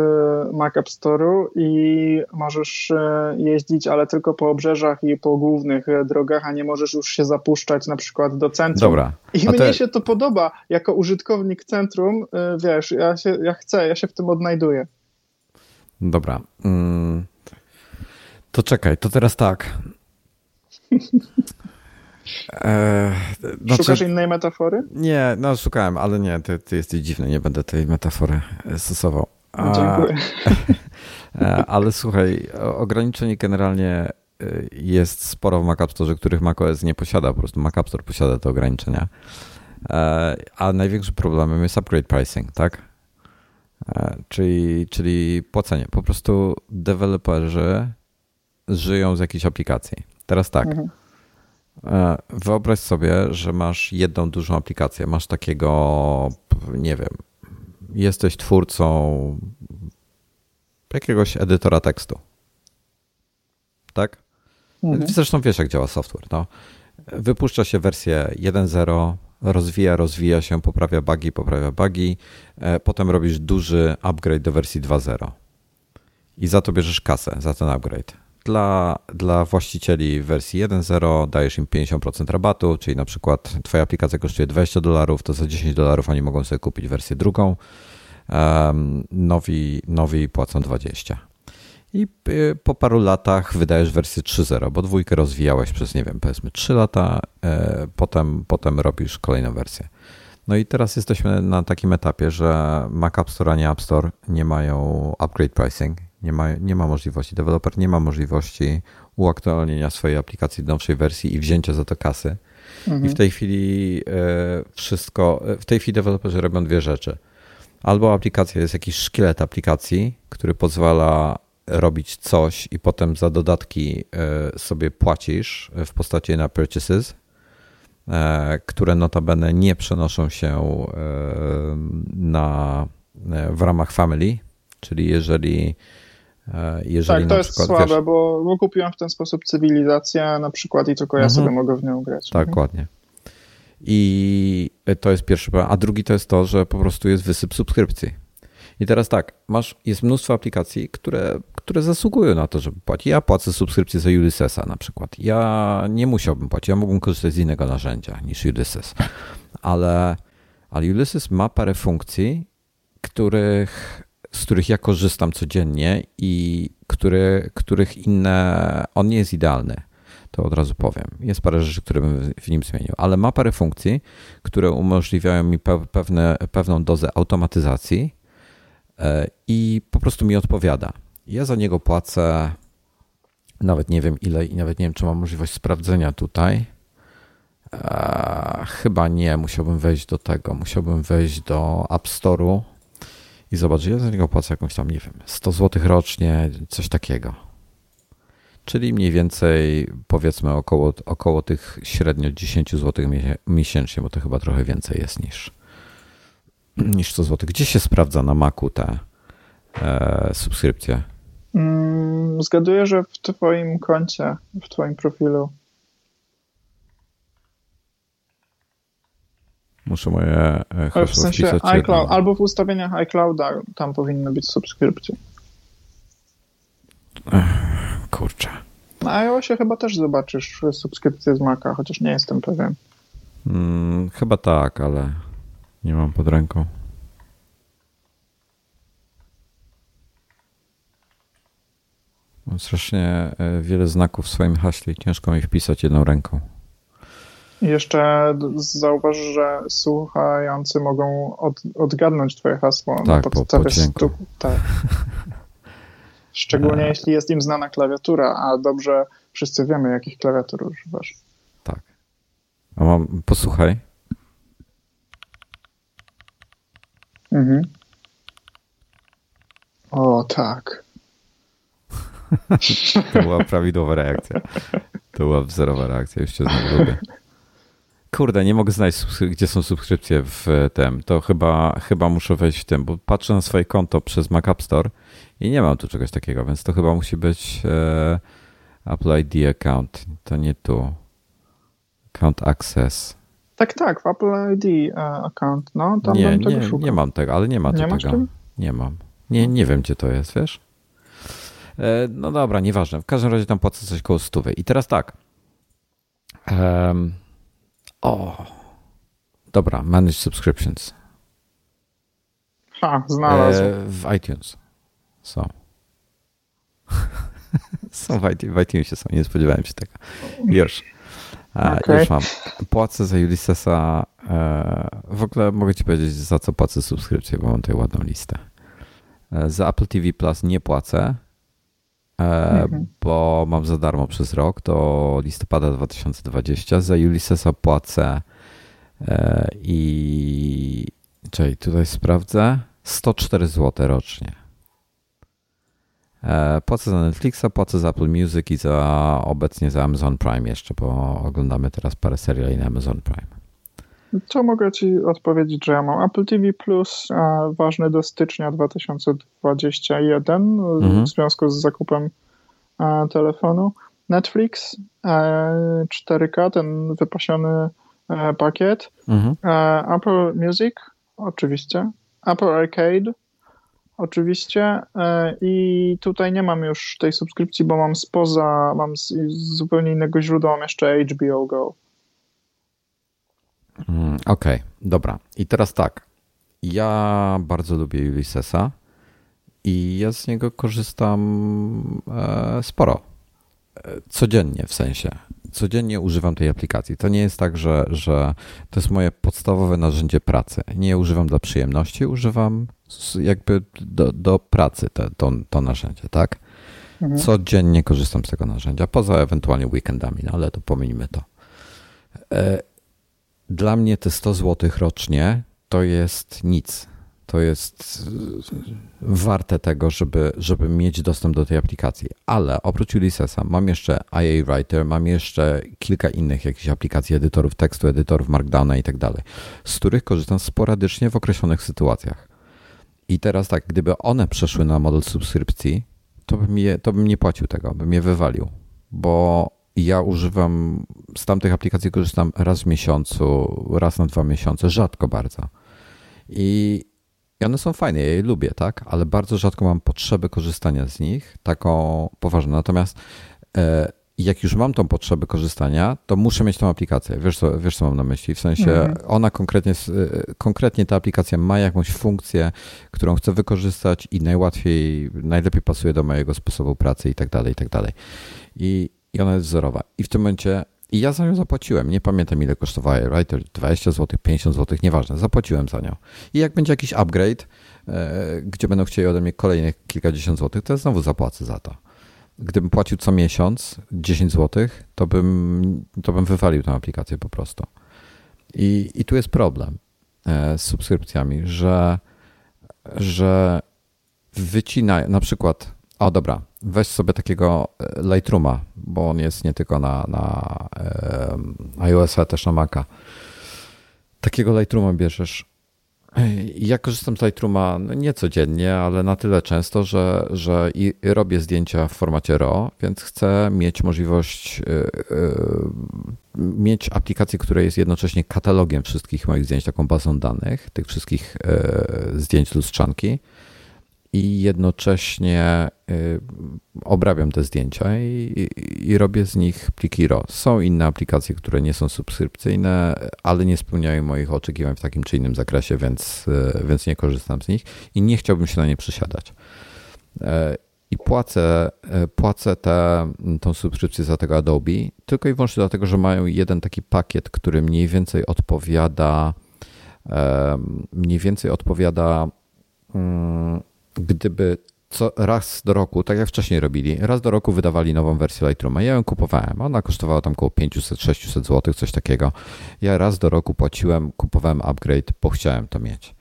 B: Mac App Store'u i możesz e, jeździć, ale tylko po obrzeżach i po głównych drogach, a nie możesz już się zapuszczać na przykład do centrum.
A: Dobra.
B: I mnie te... się to podoba. Jako użytkownik centrum, e, wiesz, ja, się, ja chcę, ja się w tym odnajduję.
A: Dobra. Mm. To czekaj, to teraz tak.
B: E, znaczy, Szukasz innej metafory?
A: Nie, no szukałem, ale nie, ty, ty jesteś dziwny, nie będę tej metafory stosował.
B: A, Dziękuję.
A: E, ale słuchaj, ograniczenie generalnie e, jest sporo w Mac App Store, których macOS nie posiada, po prostu Mac App Store posiada te ograniczenia. E, a największym problemem jest upgrade pricing, tak? Czyli, czyli płacenie. Po prostu deweloperzy żyją z jakiejś aplikacji. Teraz tak. Mhm E, wyobraź sobie, że masz jedną dużą aplikację. Masz takiego, nie wiem, jesteś twórcą jakiegoś edytora tekstu. Tak? Mhm. Zresztą wiesz, jak działa software. No. Wypuszcza się wersję 1.0, rozwija, rozwija się, poprawia bugi, poprawia bugi. E, potem robisz duży upgrade do wersji 2.0. I za to bierzesz kasę, za ten upgrade dla, dla właścicieli wersji 1.0 dajesz im 50% rabatu, czyli na przykład twoja aplikacja kosztuje 20 dolarów, to za 10 dolarów oni mogą sobie kupić wersję drugą, nowi, nowi płacą 20. I y, po paru latach wydajesz wersję 3.0, bo dwójkę rozwijałeś przez, nie wiem, powiedzmy 3 lata, e, potem, potem robisz kolejną wersję. No i teraz jesteśmy na takim etapie, że Mac App Store ani App Store nie mają upgrade pricing, nie ma, nie ma możliwości, deweloper nie ma możliwości uaktualnienia swojej aplikacji do nowszej wersji i wzięcia za to kasy. Mhm. I w tej chwili e, wszystko, e, w tej chwili deweloperzy robią dwie rzeczy. Albo aplikacja jest jakiś szkielet aplikacji, który pozwala robić coś i potem za dodatki e, sobie płacisz w postaci na purchases, które notabene nie przenoszą się na, w ramach family, czyli jeżeli
B: jeżeli tak, to jest przykład, słabe, wiesz, bo, bo kupiłem w ten sposób cywilizację na przykład i tylko ja mhm. sobie mogę w nią grać.
A: Tak, dokładnie. I to jest pierwszy problem. A drugi to jest to, że po prostu jest wysyp subskrypcji. I teraz tak, masz, jest mnóstwo aplikacji, które, które zasługują na to, żeby płacić. Ja płacę subskrypcję za Ulyssesa na przykład. Ja nie musiałbym płacić, ja mógłbym korzystać z innego narzędzia niż Ulysses. Ale, ale Ulysses ma parę funkcji, których z których ja korzystam codziennie i który, których inne, on nie jest idealny. To od razu powiem. Jest parę rzeczy, które bym w nim zmienił, ale ma parę funkcji, które umożliwiają mi pewne, pewną dozę automatyzacji e, i po prostu mi odpowiada. Ja za niego płacę nawet nie wiem ile i nawet nie wiem, czy mam możliwość sprawdzenia tutaj. Eee, chyba nie, musiałbym wejść do tego, musiałbym wejść do App Store'u i zobacz, ja za niego płacę jakąś tam, nie wiem, 100 zł rocznie, coś takiego. czyli mniej więcej powiedzmy około, około tych średnio 10 zł miesięcznie, bo to chyba trochę więcej jest niż, niż 100 zł. Gdzie się sprawdza na Macu te e, subskrypcje?
B: Mm, zgaduję, że w Twoim koncie, w Twoim profilu.
A: Muszę moje e, hasło
B: w sensie iCloud, albo w ustawieniach iClouda tam powinny być subskrypcje.
A: Kurczę.
B: Na iOSie chyba też zobaczysz subskrypcję z Maca, chociaż nie jestem pewien.
A: Hmm, chyba tak, ale nie mam pod ręką. Mam strasznie e, wiele znaków w swoim haśle i ciężko mi wpisać jedną ręką.
B: I jeszcze zauważ, że słuchający mogą od, odgadnąć twoje hasło
A: tak, na podstawie po,
B: Tak. Szczególnie jeśli jest im znana klawiatura, a dobrze wszyscy wiemy, jakich klawiatur używasz.
A: Tak. A mam, posłuchaj.
B: Mhm. O, tak.
A: to była prawidłowa reakcja. To była wzorowa reakcja, już cię znowu lubię. Kurde, nie mogę znaleźć, gdzie są subskrypcje w tym. To chyba, chyba muszę wejść w tym, bo patrzę na swoje konto przez Mac App Store i nie mam tu czegoś takiego, więc to chyba musi być e, Apple ID account. To nie tu. Account Access.
B: Tak, tak, w Apple ID e, account. No, tam
A: nie, nie, nie mam tego, ale nie ma
B: nie
A: tego. Nie mam. Nie, nie wiem, gdzie to jest, wiesz? E, no dobra, nieważne. W każdym razie tam płacę coś koło stówy. I teraz tak. Um, o, dobra, Manage Subscriptions.
B: Ha, znalazł. E,
A: w iTunes są. są w, iTunes, w iTunesie są, nie spodziewałem się tego. Już. Okay. Już mam. Płacę za Ulyssesa. E, w ogóle mogę ci powiedzieć, za co płacę subskrypcję, bo mam tutaj ładną listę. E, za Apple TV Plus nie płacę, mhm. bo mam za darmo przez rok do listopada 2020. Za Ulyssesa płacę i czekaj, tutaj sprawdzę. 104 zł rocznie. E, płacę za Netflixa, płacę za Apple Music i za obecnie za Amazon Prime jeszcze, bo oglądamy teraz parę seriali na Amazon Prime.
B: To mogę Ci odpowiedzieć, że ja mam Apple TV Plus, ważny do stycznia 2021 mhm. w związku z zakupem e, telefonu. Netflix 4K, e, ten wypasiony pakiet. Mhm. Apple Music, oczywiście. Apple Arcade, oczywiście. E, I tutaj nie mam już tej subskrypcji, bo mam spoza, mam z, z zupełnie innego źródła, mam jeszcze HBO Go.
A: Mm, Okej, okay, dobra. I teraz tak. Ja bardzo lubię Ulyssesa i ja z niego korzystam e, sporo. E, codziennie w sensie codziennie używam tej aplikacji. To nie jest tak, że, że to jest moje podstawowe narzędzie pracy. Nie używam dla przyjemności, używam jakby do, do pracy te, to, to narzędzie, tak? Mhm. Codziennie korzystam z tego narzędzia, poza ewentualnie weekendami, no ale to pominimy to. E, dla mnie te 100 zł rocznie to jest nic to jest warte tego, żeby, żeby mieć dostęp do tej aplikacji. Ale oprócz Ulyssesa mam jeszcze IA Writer, mam jeszcze kilka innych jakichś aplikacji, edytorów tekstu, edytorów Markdowna i tak dalej, z których korzystam sporadycznie w określonych sytuacjach. I teraz tak, gdyby one przeszły na model subskrypcji, to bym, je, to bym nie płacił tego, bym je wywalił, bo ja używam, z tamtych aplikacji korzystam raz w miesiącu, raz na dwa miesiące, rzadko bardzo. I i one są fajne, ja je lubię, tak? Ale bardzo rzadko mam potrzebę korzystania z nich, taką poważną. Natomiast e, jak już mam tą potrzebę korzystania, to muszę mieć tą aplikację. Wiesz co, wiesz, co mam na myśli? W sensie mhm. ona konkretnie, e, konkretnie ta aplikacja ma jakąś funkcję, którą chcę wykorzystać i najłatwiej, najlepiej pasuje do mojego sposobu pracy i tak dalej, i tak dalej. I, i ona jest wzorowa. I w tym momencie i ja za nią zapłaciłem. Nie pamiętam ile kosztowała Writer, 20 zł, 50 zł, nieważne. Zapłaciłem za nią. I jak będzie jakiś upgrade, e, gdzie będą chcieli ode mnie kolejnych kilkadziesiąt złotych, to ja znowu zapłacę za to. Gdybym płacił co miesiąc 10 zł, to bym, to bym wywalił tę aplikację po prostu. I, i tu jest problem e, z subskrypcjami, że, że wycina na przykład O dobra, weź sobie takiego e, Lightrooma, bo on jest nie tylko na, na iOS-a, też na Maca. Takiego Lightrooma bierzesz. Ja korzystam z Lightrooma no nie codziennie, ale na tyle często, że, że i robię zdjęcia w formacie RAW, więc chcę mieć możliwość yy, mieć aplikację, która jest jednocześnie katalogiem wszystkich moich zdjęć, taką bazą danych, tych wszystkich zdjęć lustrzanki i jednocześnie y, obrabiam te zdjęcia i, i, i, robię z nich pliki RAW. Są inne aplikacje, które nie są subskrypcyjne, ale nie spełniają moich oczekiwań w takim czy innym zakresie, więc, y, więc nie korzystam z nich i nie chciałbym się na nie przesiadać. E, I płacę, e, płacę tę subskrypcję za tego Adobe tylko i wyłącznie dlatego, że mają jeden taki pakiet, który mniej więcej odpowiada mniej więcej odpowiada mm, gdyby co raz do roku, tak jak wcześniej robili, raz do roku wydawali nową wersję Lightrooma. Ja ją kupowałem. Ona kosztowała tam około 500-600 zł, coś takiego. Ja raz do roku płaciłem, kupowałem upgrade, bo chciałem to mieć.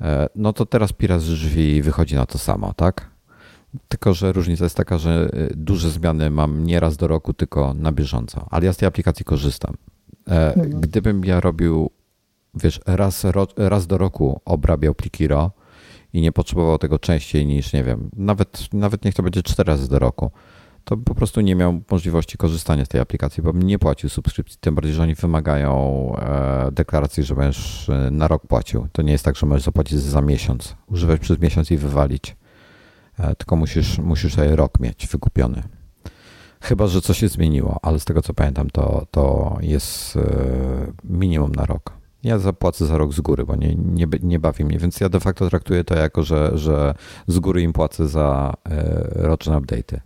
A: E, no to teraz Pira z drzwi wychodzi na to samo, tak? Tylko, że różnica jest taka, że e, duże zmiany mam nie raz do roku, tylko na bieżąco. Ale ja z tej aplikacji korzystam. E, mhm. Gdybym ja robił, wiesz, raz, raz do roku obrabiał pliki RAW, i nie potrzebował tego częściej niż, nie wiem, nawet, nawet niech to będzie cztery razy do roku, to po prostu nie miał możliwości korzystania z tej aplikacji, bo nie płacił subskrypcji, tym bardziej, że oni wymagają e, deklaracji, że będziesz e, na rok płacił. To nie jest tak, że możesz zapłacić za miesiąc, używać przez miesiąc i wywalić, e, tylko musisz, musisz sobie rok mieć wykupiony. Chyba, że coś się zmieniło, ale z tego co pamiętam, to, to jest minimum na rok. Ja zapłacę za rok z góry, bo nie, nie, nie bawi mnie, więc ja de facto traktuję to jako, że, że z góry im płacę za e, roczne update'y.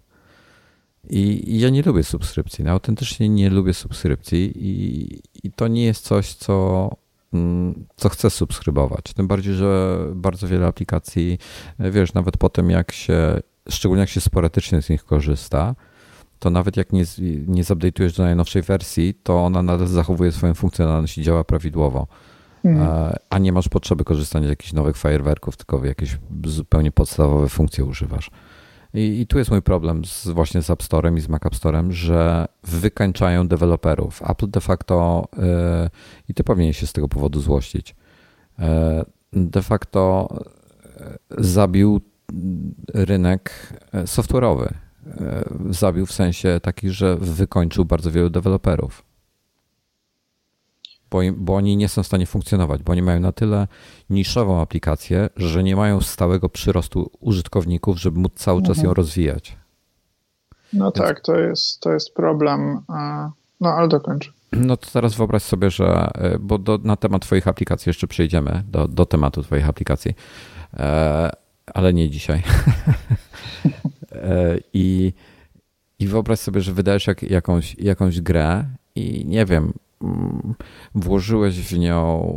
A: I, ja nie lubię subskrypcji, no, autentycznie nie lubię subskrypcji i, i to nie jest coś, co, mm, co chcę subskrybować. Tym bardziej, że bardzo wiele aplikacji, wiesz, nawet po tym jak się, szczególnie jak się sporadycznie z nich korzysta, to nawet jak nie, nie zupdate'ujesz do najnowszej wersji, to ona nadal zachowuje swoją funkcjonalność i działa prawidłowo. Mhm. A nie masz potrzeby korzystania z jakichś nowych fajerwerków, tylko jakieś zupełnie podstawowe funkcje używasz. I, I, tu jest mój problem z, właśnie z App Storem i z Mac App Storem, że wykańczają deweloperów. Apple de facto, yy, i ty powinien się z tego powodu złościć, yy, de facto zabił rynek software'owy E, zabił w sensie taki, że wykończył bardzo wielu deweloperów. Bo, bo, oni nie są w stanie funkcjonować, bo oni mają na tyle niszową aplikację, że nie mają stałego przyrostu użytkowników, żeby móc cały czas mhm. ją rozwijać.
B: No Więc... tak, to jest, to jest problem. No ale dokończę.
A: No to teraz wyobraź sobie, że, e, bo do, na temat Twoich aplikacji jeszcze przejdziemy, do, do tematu Twoich aplikacji, e, ale nie dzisiaj. E, I, i wyobraź sobie, że wydajesz jak, jakąś, jakąś grę i nie wiem, mm, włożyłeś w nią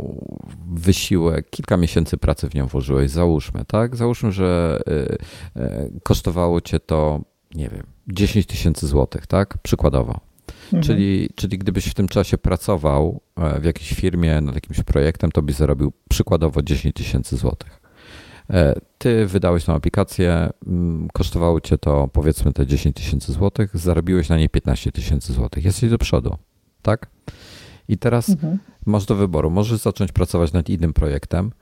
A: wysiłek, kilka miesięcy pracy w nią włożyłeś, załóżmy, tak? Załóżmy, że e, e, kosztowało cię to, nie wiem, 10 tysięcy złotych, tak? Przykładowo. Mhm. Czyli, czyli gdybyś w tym czasie pracował w jakiejś firmie nad jakimś projektem, to byś zarobił przykładowo 10 tysięcy złotych. E, ty wydałeś tą aplikację, mm, kosztowało cię to powiedzmy te 10 tysięcy złotych, zarobiłeś na niej 15 tysięcy złotych. Jesteś do przodu, tak? I teraz mhm. masz do wyboru. Możesz zacząć pracować nad innym projektem,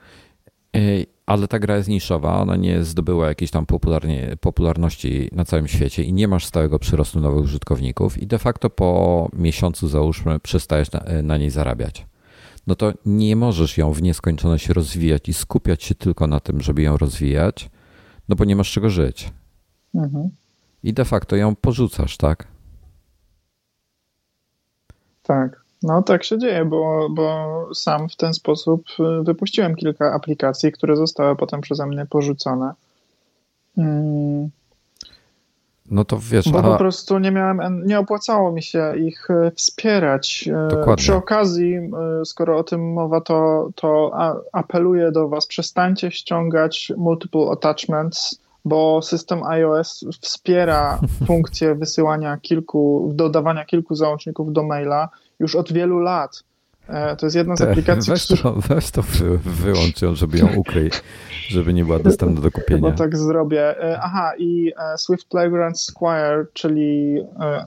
A: e, ale ta gra jest niszowa, ona nie zdobyła jakiejś tam popularności na całym świecie i nie masz stałego przyrostu nowych użytkowników i de facto po miesiącu załóżmy przestajesz na, na niej zarabiać no to nie możesz ją w nieskończoność rozwijać i skupiać się tylko na tym, żeby ją rozwijać, no bo nie masz czego żyć. Mhm. I de facto ją porzucasz, tak?
B: Tak. No tak się dzieje, bo, bo sam w ten sposób y, wypuściłem kilka aplikacji, które zostały potem przeze mnie porzucone. Hmm.
A: No to wiesz.
B: Bo po prostu nie miałem, nie opłacało mi się ich e, wspierać. E, Dokładnie. Przy okazji, e, skoro o tym mowa, to, to apeluję do Was, przestańcie ściągać multiple attachments, bo system iOS wspiera funkcję wysyłania kilku, dodawania kilku załączników do maila już od wielu lat. To jest jedna z Te, aplikacji.
A: Weź to, weź to wy, wyłącz ją, żeby ją ukryć, żeby nie była dostępna do kupienia.
B: Chyba tak zrobię. Aha, i Swift Playground Squire, czyli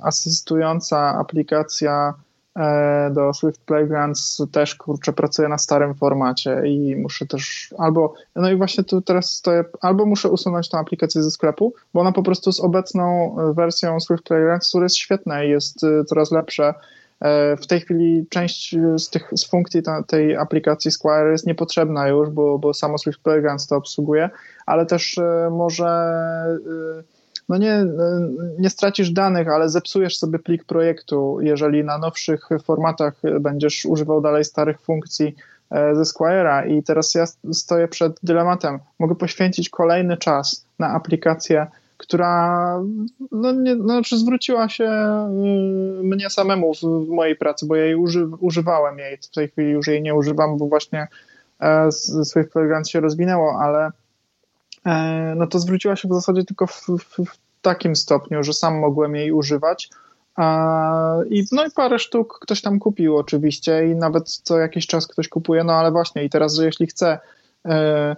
B: asystująca aplikacja E, do Swift Playgrounds też kurczę pracuję na starym formacie i muszę też albo, no i właśnie tu teraz stoję, albo muszę usunąć tę aplikację ze sklepu, bo ona po prostu z obecną wersją Swift Playgrounds, która jest świetna i jest e, coraz lepsza. E, w tej chwili część z tych z funkcji ta, tej aplikacji Squire jest niepotrzebna już, bo, bo samo Swift Playgrounds to obsługuje, ale też może no nie, nie stracisz danych, ale zepsujesz sobie plik projektu, jeżeli na nowszych formatach będziesz używał dalej starych funkcji e, ze Squire'a i teraz ja stoję przed dylematem. Mogę poświęcić kolejny czas na aplikację, która no, nie, no, znaczy zwróciła się y, mnie samemu w mojej pracy, bo ja jej uży, używałem jej. W tej chwili już jej nie używam, bo właśnie e, Swift Playground się rozwinęło, ale E, no to zwróciła się w zasadzie tylko w, w, w takim stopniu, że sam mogłem jej używać. I, no i parę sztuk ktoś tam kupił oczywiście i nawet co jakiś czas ktoś kupuje, no ale właśnie i teraz, że jeśli chcę e,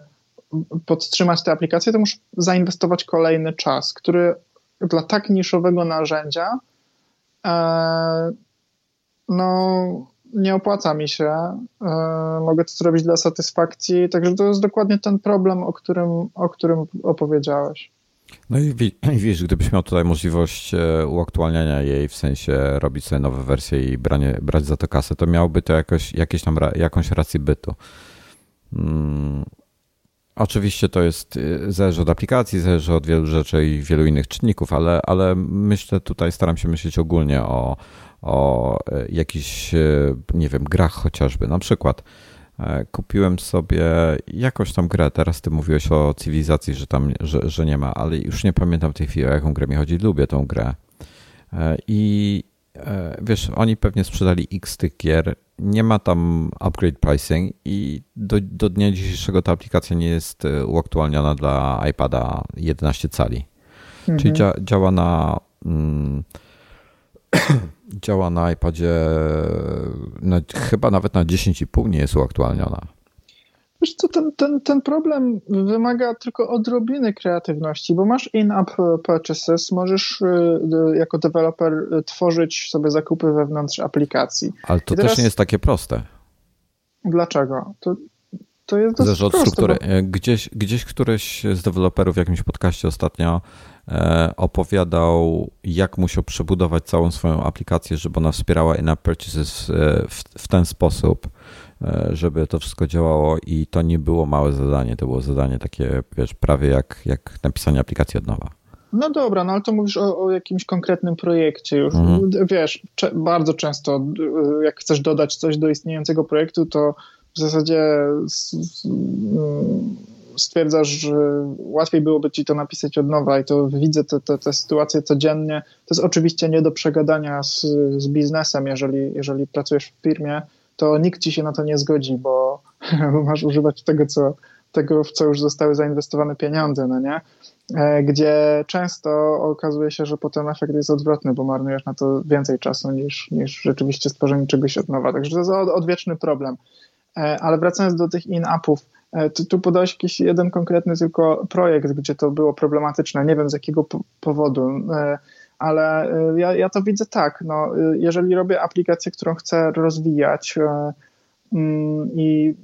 B: podtrzymać tę aplikację, to muszę zainwestować kolejny czas, który dla tak niszowego narzędzia e, no nie opłaca mi się. E, mogę to zrobić dla satysfakcji. Także to jest dokładnie ten problem, o którym, o którym opowiedziałeś.
A: No i widzisz, gdybyś miał tutaj możliwość e, uaktualniania jej, w sensie robić sobie nowe wersje i branie, brać za to kasę, to miałby to jakoś, jakieś tam, jakąś rację bytu. Hmm. Oczywiście to jest, e, zależy od aplikacji, zależy od wielu rzeczy i wielu innych czynników, ale, ale myślę tutaj, staram się myśleć ogólnie o, o e, jakichś, e, nie wiem, grach chociażby. Na przykład e, kupiłem sobie jakąś tam grę, teraz ty mówiłeś o cywilizacji, że tam, że, że nie ma, ale już nie pamiętam w tej chwili o jaką grę mi chodzi, lubię tą grę. I wiesz, oni pewnie sprzedali x tych gier, nie ma tam upgrade pricing i do, do dnia dzisiejszego ta aplikacja nie jest uaktualniona dla iPada 11 cali. Mhm. Czyli dzia, działa na... Mm, działa na iPadzie na, chyba nawet na 10,5 nie jest uaktualniona.
B: Wiesz co, ten, ten, ten problem wymaga tylko odrobiny kreatywności, bo masz in-app purchases, możesz y, jako deweloper tworzyć sobie zakupy wewnątrz aplikacji.
A: Ale to teraz... też nie jest takie proste.
B: Dlaczego? To, to jest
A: Zależy od struktury. Bo... Gdzieś, gdzieś któryś z deweloperów w jakimś podcaście ostatnio E, opowiadał, jak musiał przebudować całą swoją aplikację, żeby ona wspierała in-app purchases e, w, w ten sposób, e, żeby to wszystko działało i to nie było małe zadanie, to było zadanie takie, wiesz, prawie jak, jak napisanie aplikacji od nowa.
B: No dobra, no ale to mówisz o, o jakimś konkretnym projekcie już. Mhm. Wiesz, bardzo często jak chcesz dodać coś do istniejącego projektu, to w zasadzie stwierdzasz, że łatwiej byłoby ci to napisać od nowa i to widzę tę sytuację codziennie. To jest oczywiście nie do przegadania z, z biznesem, jeżeli, jeżeli pracujesz w firmie, to nikt ci się na to nie zgodzi, bo, masz używać tego, co, tego, w co już zostały zainwestowane pieniądze, no nie? E, gdzie często okazuje się, że potem efekt jest odwrotny, bo marnujesz na to więcej czasu niż, niż rzeczywiście stworzenie czegoś od nowa. Także to jest odwieczny problem. E, ale wracając do tych in-upów, E, tu, tu podałeś jakiś jeden konkretny tylko projekt, gdzie to było problematyczne. Nie wiem z jakiego powodu, ale e, ja, ja to widzę tak. No, jeżeli robię aplikację, którą chcę rozwijać mm, i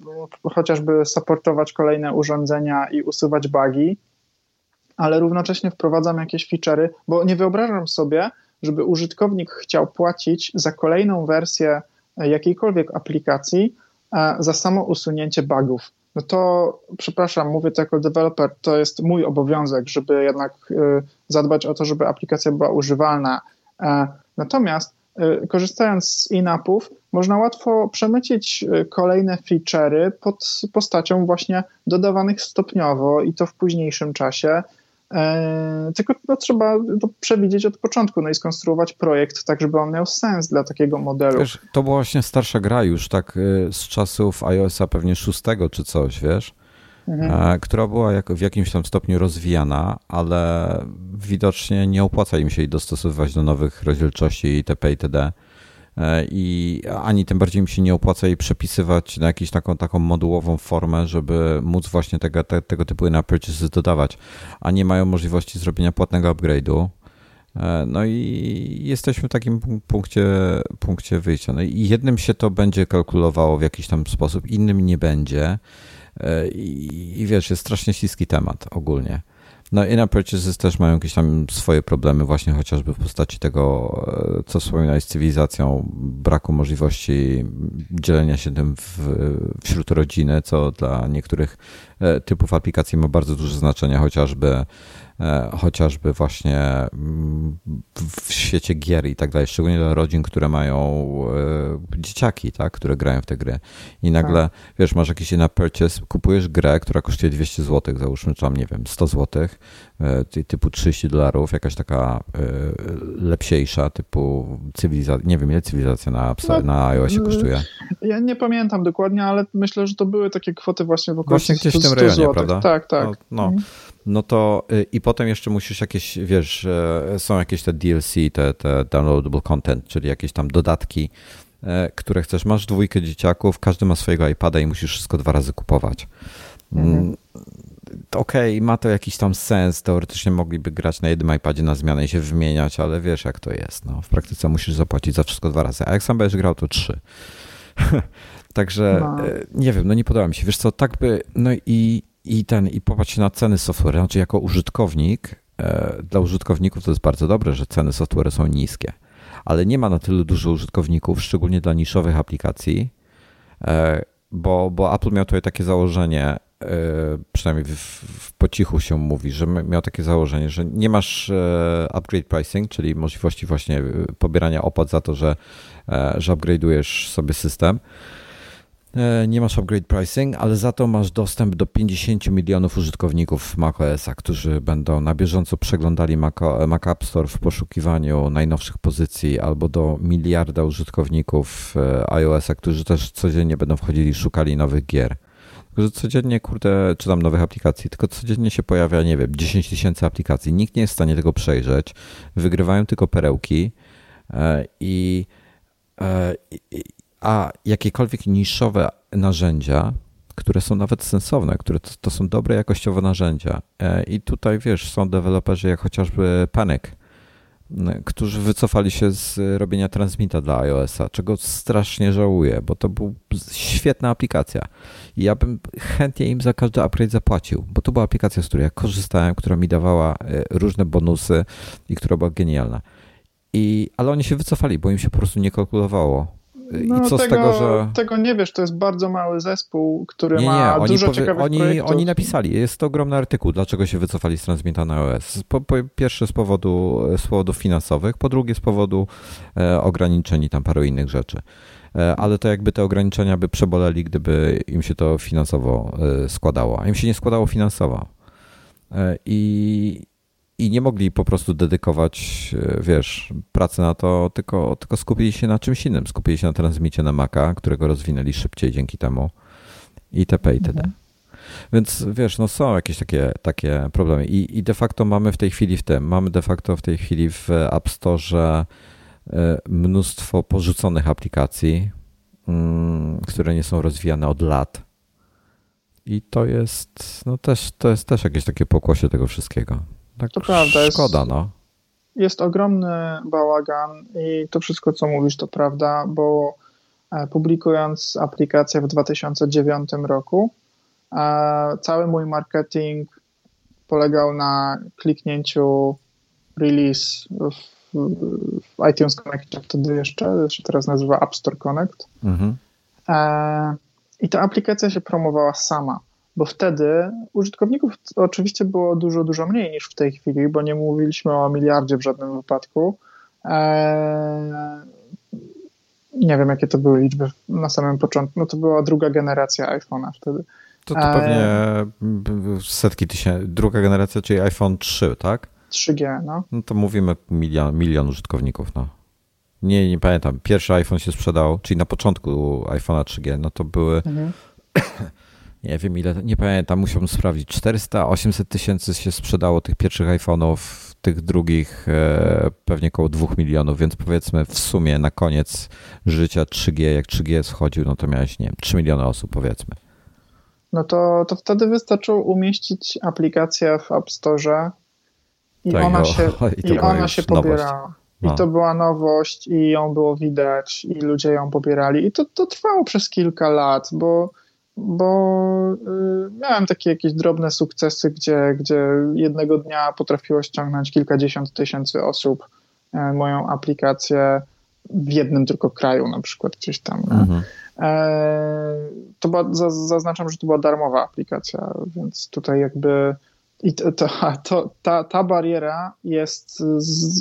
B: chociażby supportować kolejne urządzenia i usuwać bugi, ale równocześnie wprowadzam jakieś feature'y, bo nie wyobrażam sobie, żeby użytkownik chciał płacić za kolejną wersję jakiejkolwiek aplikacji za samo usunięcie bugów no to przepraszam, mówię to jako deweloper, to jest mój obowiązek, żeby jednak y, zadbać o to, żeby aplikacja była używalna. E, natomiast y, korzystając z in-appów, można łatwo przemycić y, kolejne feature'y pod postacią właśnie dodawanych stopniowo i to w późniejszym czasie. E, tylko no, trzeba to przewidzieć od początku no i skonstruować projekt tak, żeby on miał sens dla takiego modelu.
A: Wiesz, to była właśnie starsza gra już tak y, z czasów iOS-a pewnie szóstego czy coś, wiesz, mhm. E, która była jak, w jakimś tam stopniu rozwijana, ale widocznie nie opłaca im się jej dostosowywać do nowych rozdzielczości itp. itd. e, i ani tym bardziej mi się nie opłaca jej przepisywać na jakąś taką, taką modułową formę, żeby móc właśnie tego, te, tego typu na purchases dodawać, a nie mają możliwości zrobienia płatnego upgrade'u. E, no i jesteśmy w takim punkcie, punkcie wyjścia. No i jednym się to będzie kalkulowało w jakiś tam sposób, innym nie będzie. E, I, i wiesz, jest strasznie śliski temat ogólnie. No in-app purchases też mają jakieś tam swoje problemy właśnie chociażby w postaci tego, e, co wspominałeś z cywilizacją, braku możliwości dzielenia się tym w, wśród rodziny, co dla niektórych typów aplikacji ma bardzo duże znaczenie, chociażby E, chociażby właśnie mm, w świecie gier i tak dalej, szczególnie dla rodzin, które mają e, dzieciaki, tak, które grają w te gry. I nagle, tak. wiesz, masz jakiś na purchase, kupujesz grę, która kosztuje 200 zł, załóżmy, czy tam, nie wiem, 100 zł, e, typu 30 dolarów, jakaś taka lepsiejsza, typu cywilizacja, nie wiem, ile cywilizacja na, no, na iOSie kosztuje?
B: Ja nie pamiętam dokładnie, ale myślę, że to były takie kwoty właśnie w okolicy
A: Właśnie gdzieś w tym rejonie, zł. prawda?
B: Tak, tak.
A: No, no. Mhm no to y, i potem jeszcze musisz jakieś, wiesz, są jakieś te DLC, te, te downloadable content, czyli jakieś tam dodatki, e, które chcesz. Masz dwójkę dzieciaków, każdy ma swojego iPada i musisz wszystko dwa razy kupować. Mhm. Mm, okej, okay, ma to jakiś tam sens. Teoretycznie mogliby grać na jednym iPadzie na zmianę i się wymieniać, ale wiesz, jak to jest. No, w praktyce musisz zapłacić za wszystko dwa razy. A jak sam będziesz grał, to trzy. Także no. E, nie wiem, no nie podoba mi się. Wiesz co, tak by. No i i ten, i popatrz na ceny software. Znaczy, jako użytkownik, e, dla użytkowników to jest bardzo dobre, że ceny software są niskie, ale nie ma na tyle dużo użytkowników, szczególnie dla niszowych aplikacji, e, bo, bo Apple miał tutaj takie założenie, e, przynajmniej w, w po cichu się mówi, że miał takie założenie, że nie masz upgrade pricing, czyli możliwości właśnie pobierania opłat za to, że, że sobie system nie masz upgrade pricing, ale za to masz dostęp do 50 milionów użytkowników macOSa, którzy będą na bieżąco przeglądali Mac, Mac App Store w poszukiwaniu najnowszych pozycji, albo do miliarda użytkowników e, iOSa, którzy też codziennie będą wchodzili i szukali nowych gier. Tylko, że codziennie, kurde, czytam nowych aplikacji, tylko codziennie się pojawia, nie wiem, 10 tysięcy aplikacji. Nikt nie jest w stanie tego przejrzeć. Wygrywają tylko perełki e, i, i a jakiekolwiek niszowe narzędzia, które są nawet sensowne, które to, to, są dobre jakościowe narzędzia. E, I tutaj wiesz, są deweloperzy jak chociażby Panic, którzy wycofali się z robienia transmita dla iOS-a, czego strasznie żałuję, bo to była świetna aplikacja. Ja bym chętnie im za każdy upgrade zapłacił, bo to była aplikacja, z której ja korzystałem, która mi dawała e, różne bonusy i która była genialna. I, ale oni się wycofali, bo im się po prostu nie kalkulowało
B: no, I co tego, z tego, że. Tego nie wiesz, to jest bardzo mały zespół, który nie, nie, ma oni dużo powie... ciekawych
A: oni,
B: projektów.
A: Oni napisali, jest to ogromny artykuł, dlaczego się wycofali z Transmita na OS. Po, po pierwsze z powodu, z powodów finansowych, po drugie z powodu e, ograniczeń i tam paru innych rzeczy. E, ale to jakby te ograniczenia by przeboleli, gdyby im się to finansowo e, składało. A im się nie składało finansowo. E, I, i nie mogli po prostu dedykować, e, wiesz, pracy na to, tylko, tylko skupili się na czymś innym. Skupili się na transmicie na Maca, którego rozwinęli szybciej dzięki temu itp. itd. Mhm. Więc wiesz, no są jakieś takie, takie problemy. I, I de facto mamy w tej chwili w tym, mamy de facto w tej chwili w App Store e, mnóstwo porzuconych aplikacji, mm, które nie są rozwijane od lat. I to jest, no też, to jest też jakieś takie pokłosie tego wszystkiego. Tak to prawda. Szkoda, jest, no.
B: Jest ogromny bałagan i to wszystko, co mówisz, to prawda, bo e, publikując aplikację w 2009 roku, e, cały mój marketing polegał na kliknięciu release w, w iTunes Connect, wtedy jeszcze, się teraz nazywa App Store Connect. Mhm. E, I ta aplikacja się promowała sama bo wtedy użytkowników oczywiście było dużo, dużo mniej niż w tej chwili, bo nie mówiliśmy o miliardzie w żadnym wypadku. Eee, nie wiem, jakie to były liczby na samym początku. No to była druga generacja iPhone'a wtedy.
A: To, to pewnie eee, setki tysięcy, druga generacja, czyli iPhone 3, tak?
B: 3G, no.
A: No to mówimy milion, milion użytkowników, no. Nie, nie pamiętam. Pierwszy iPhone się sprzedał, czyli na początku iPhone'a 3G, no to były mhm. nie wiem ile, nie pamiętam, musiałbym sprawdzić, 400, 800 tysięcy się sprzedało tych pierwszych iPhone'ów, tych drugich e, pewnie około 2 milionów, więc powiedzmy w sumie na koniec życia 3G, jak 3G schodził, no to miałeś, nie wiem, 3 miliony osób powiedzmy.
B: No to, to wtedy wystarczyło umieścić aplikację w App Store i tak, ona się, i, i ona się pobierała. I no. to była nowość i ją było widać i ludzie ją pobierali i to, to trwało przez kilka lat, bo bo y, miałem takie jakieś drobne sukcesy, gdzie, gdzie jednego dnia potrafiło ściągnąć kilkadziesiąt tysięcy osób e, moją aplikację w jednym tylko kraju, na przykład gdzieś tam. Mhm. E, to była, zaznaczam, że to była darmowa aplikacja, więc tutaj jakby i to, to, to, ta, ta bariera jest,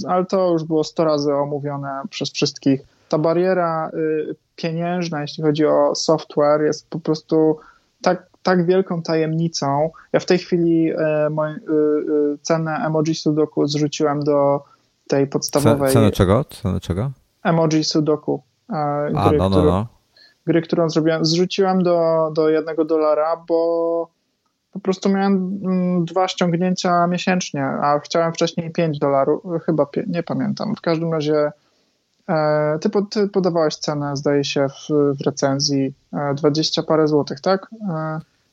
B: ale to już było 100 razy omówione przez wszystkich. Ta bariera y, pieniężna, jeśli chodzi o software, jest po prostu tak, tak wielką tajemnicą. Ja w tej chwili moją, e, cenę emoji Sudoku zrzuciłem do tej podstawowej.
A: Cenę czego? Cenę czego?
B: Emoji Sudoku.
A: E, A, no, no, no.
B: Gry, którą zrobiłem, zrzuciłem do, do jednego dolara, bo po prostu miałem mm, dwa ściągnięcia miesięcznie, a chciałem wcześniej 5 dolarów, chyba nie pamiętam. W każdym razie ty, ty podawałeś cenę, zdaje się, w, w recenzji 20 e, parę złotych, tak?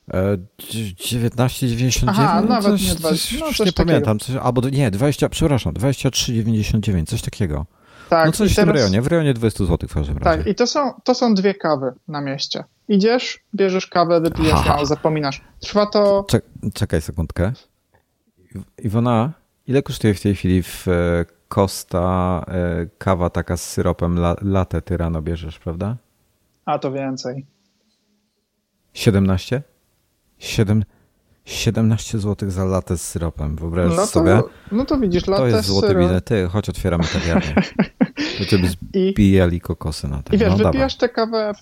A: 19,99?
B: E, Aha, nawet coś, nie 20. No,
A: coś nie takiego. pamiętam. Coś, albo nie, 20, przepraszam, 23,99, coś takiego.
B: Tak,
A: no coś teraz, w rejonie, w rejonie 20 zł w każdym razie.
B: Tak, i to są, to są dwie kawy na mieście. Idziesz, bierzesz kawę, wypijesz ją, zapominasz. Trwa to...
A: Czekaj sekundkę. Iwona, ile kosztuje w tej chwili w Costa e, kawa taka z syropem latte ty rano bierzesz, prawda?
B: A to więcej.
A: 17? 7, 17 zł za latę z syropem. Wyobraź
B: no
A: sobie.
B: No to widzisz, latę
A: To jest złoty
B: bilet.
A: Ty, chodź otwieramy kawiarnię. To ciebie zbijali kokosy na tym.
B: I wiesz,
A: no,
B: wypijasz tę kawę,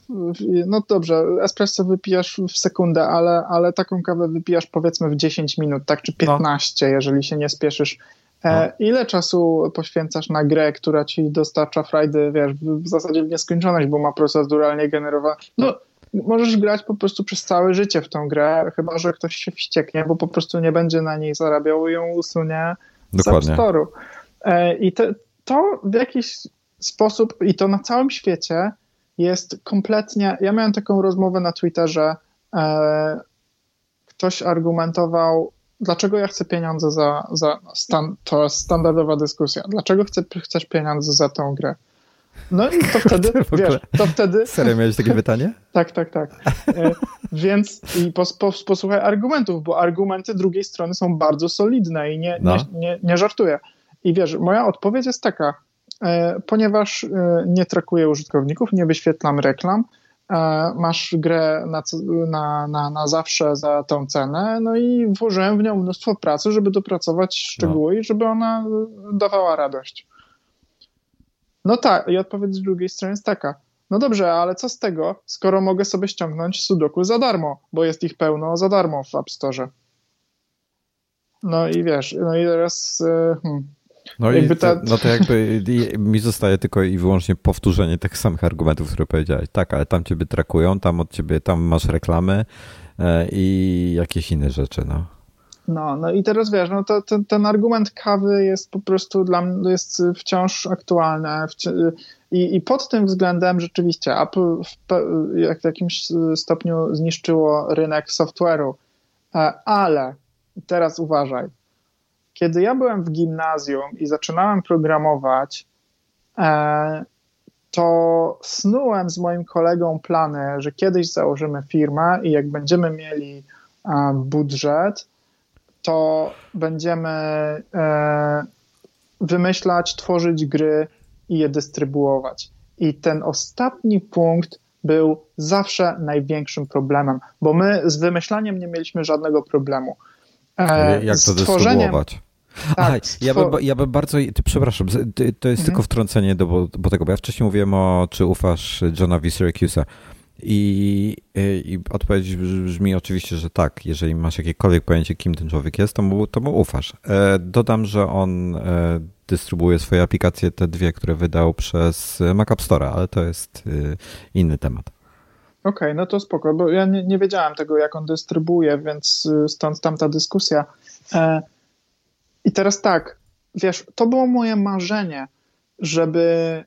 B: no dobrze, espresso wypijasz w sekundę, ale, ale taką kawę wypijasz powiedzmy w 10 minut, tak, czy 15, no. jeżeli się nie spieszysz. E, no. Ile czasu poświęcasz na grę, która ci dostarcza frajdy, wiesz, w zasadzie w nieskończoność, bo ma proceduralnie generować. No, możesz grać po prostu przez całe życie w tą grę, chyba że ktoś się wścieknie, bo po prostu nie będzie na niej zarabiał i ją usunie Dokładnie. z App Store'u. E, I te, to w jakiś sposób, i to na całym świecie, jest kompletnie. Ja miałem taką rozmowę na Twitterze. E, ktoś argumentował, dlaczego ja chcę pieniądze za, za stan, to jest standardowa dyskusja, dlaczego chcę, chcesz pieniądze za tą grę? No i to wtedy, wiesz, to wtedy...
A: Serio miałeś takie pytanie?
B: tak, tak, tak. E, więc i pos, pos, posłuchaj argumentów, bo argumenty drugiej strony są bardzo solidne i nie, no. nie, nie, nie żartuję. I wiesz, moja odpowiedź jest taka, e, ponieważ e, nie trakuję użytkowników, nie wyświetlam reklam, masz grę na, na, na, na zawsze za tą cenę, no i włożyłem w nią mnóstwo pracy, żeby dopracować szczegóły no. i żeby ona dawała radość. No tak, i odpowiedź z drugiej strony jest taka, no dobrze, ale co z tego, skoro mogę sobie ściągnąć Sudoku za darmo, bo jest ich pełno za darmo w App Store. No i wiesz, no i teraz e, hmm,
A: no, i ta... no to jakby mi zostaje tylko i wyłącznie powtórzenie tych samych argumentów, które powiedziałeś. Tak, ale tam ciebie trakują, tam od ciebie, tam masz reklamy e, i jakieś inne rzeczy, no.
B: No, no i teraz wiesz, no to, ten, ten argument kawy jest po prostu dla mnie jest wciąż aktualny i, i pod tym względem rzeczywiście Apple w, w jakimś stopniu zniszczyło rynek software'u, e, ale teraz uważaj, kiedy ja byłem w gimnazjum i zaczynałem programować, e, to snułem z moim kolegą plany, że kiedyś założymy firmę i jak będziemy mieli e, budżet, to będziemy e, wymyślać, tworzyć gry i je dystrybuować. I ten ostatni punkt był zawsze największym problemem, bo my z wymyślaniem nie mieliśmy żadnego problemu.
A: Jak to dystrybuować? Tak, ja, bym, ja bym bardzo, ty, przepraszam, to jest mhm. tylko wtrącenie do, bo tego, bo ja wcześniej mówiłem o, czy ufasz Johnowi Syracuse'a i, i odpowiedź brzmi oczywiście, że tak, jeżeli masz jakiekolwiek pojęcie, kim ten człowiek jest, to mu, to mu ufasz. E, dodam, że on e, dystrybuuje swoje aplikacje, te dwie, które wydał przez Mac App Store, ale to jest e, inny temat.
B: Okej, okay, no to spoko, bo ja nie, nie wiedziałem tego, jak on dystrybuuje, więc stąd tamta dyskusja. I teraz tak, wiesz, to było moje marzenie, żeby,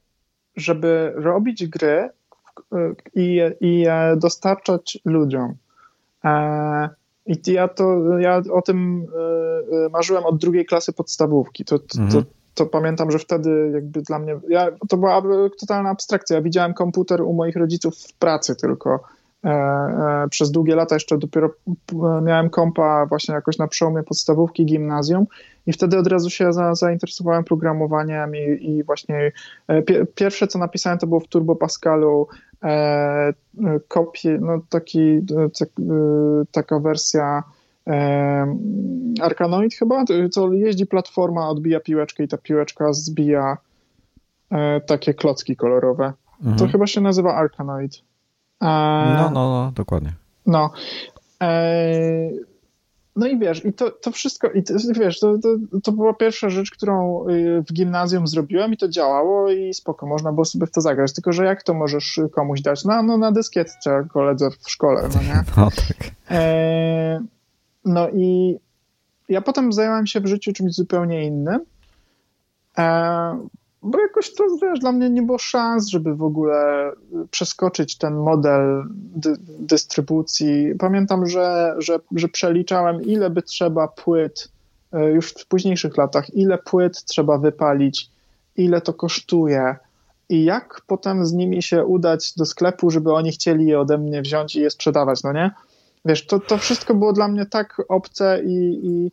B: żeby robić gry i, i je dostarczać ludziom. E, I ja, to, ja o tym e, marzyłem od drugiej klasy podstawówki. To, to, mhm. to, to pamiętam, że wtedy jakby dla mnie, ja, to była totalna abstrakcja. Ja widziałem komputer u moich rodziców w pracy tylko E, e, przez długie lata jeszcze dopiero miałem kompa właśnie jakoś na przełomie podstawówki, gimnazjum i wtedy od razu się za, zainteresowałem programowaniem i, i właśnie e, pierwsze co napisałem to było w Turbo Pascalu e, kopię, no taki, tak, taka wersja e, Arkanoid chyba, co jeździ platforma, odbija piłeczkę i ta piłeczka zbija e, takie klocki kolorowe. Mhm. To chyba się nazywa Arkanoid.
A: No, no, no, dokładnie.
B: No. E, no i wiesz, i to, to wszystko, i to, wiesz, to, to, to, była pierwsza rzecz, którą y, w gimnazjum zrobiłem i to działało i spoko, można było sobie w to zagrać, tylko że jak to możesz komuś dać? No, no na dyskietce koledze w szkole, no nie? No, tak. E, no i ja potem zająłem się w życiu czymś zupełnie innym, e, bo jakoś to, wiesz, dla mnie nie było szans, żeby w ogóle przeskoczyć ten model dy dystrybucji. Pamiętam, że, że, że przeliczałem, ile by trzeba płyt e, już w późniejszych latach, ile płyt trzeba wypalić, ile to kosztuje i jak potem z nimi się udać do sklepu, żeby oni chcieli je ode mnie wziąć i je sprzedawać, no nie? Wiesz, to, to wszystko było dla mnie tak obce i, i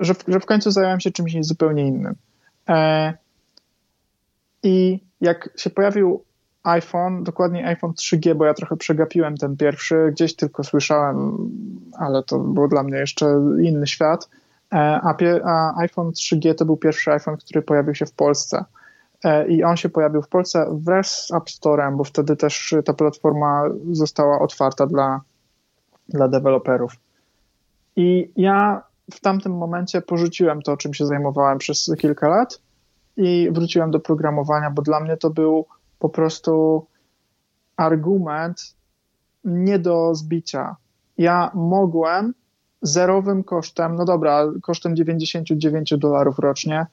B: że, w, że w końcu zająłem się czymś zupełnie innym. E, i jak się pojawił iPhone, dokładnie iPhone 3G, bo ja trochę przegapiłem ten pierwszy, gdzieś tylko słyszałem, ale to był dla mnie jeszcze inny świat. E, a, iPhone 3G to był pierwszy iPhone, który pojawił się w Polsce. E, I on się pojawił w Polsce wraz z App Store'em, bo wtedy też ta platforma została otwarta dla, dla deweloperów. I ja w tamtym momencie porzuciłem to, czym się zajmowałem przez kilka lat i wróciłem do programowania, bo dla mnie to był po prostu argument nie do zbicia. Ja mogłem zerowym kosztem, no dobra, kosztem 99 dolarów rocznie,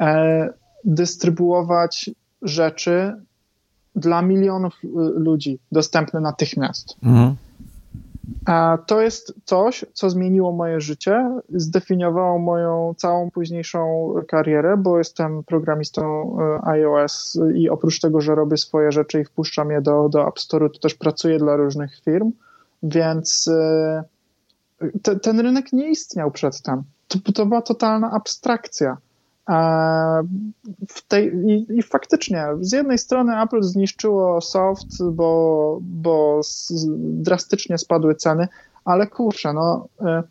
B: e, dystrybuować rzeczy dla milionów y, ludzi dostępne natychmiast. Mhm. To jest coś, co zmieniło moje życie, zdefiniowało moją całą późniejszą karierę, bo jestem programistą e, iOS i oprócz tego, że robię swoje rzeczy i wpuszczam je do, do App Store, to też pracuję dla różnych firm, więc e, te, ten rynek nie istniał przedtem. To, to była totalna abstrakcja. Tej, i, I faktycznie, z jednej strony Apple zniszczyło soft, bo, bo drastycznie spadły ceny, ale kurczę, no, e,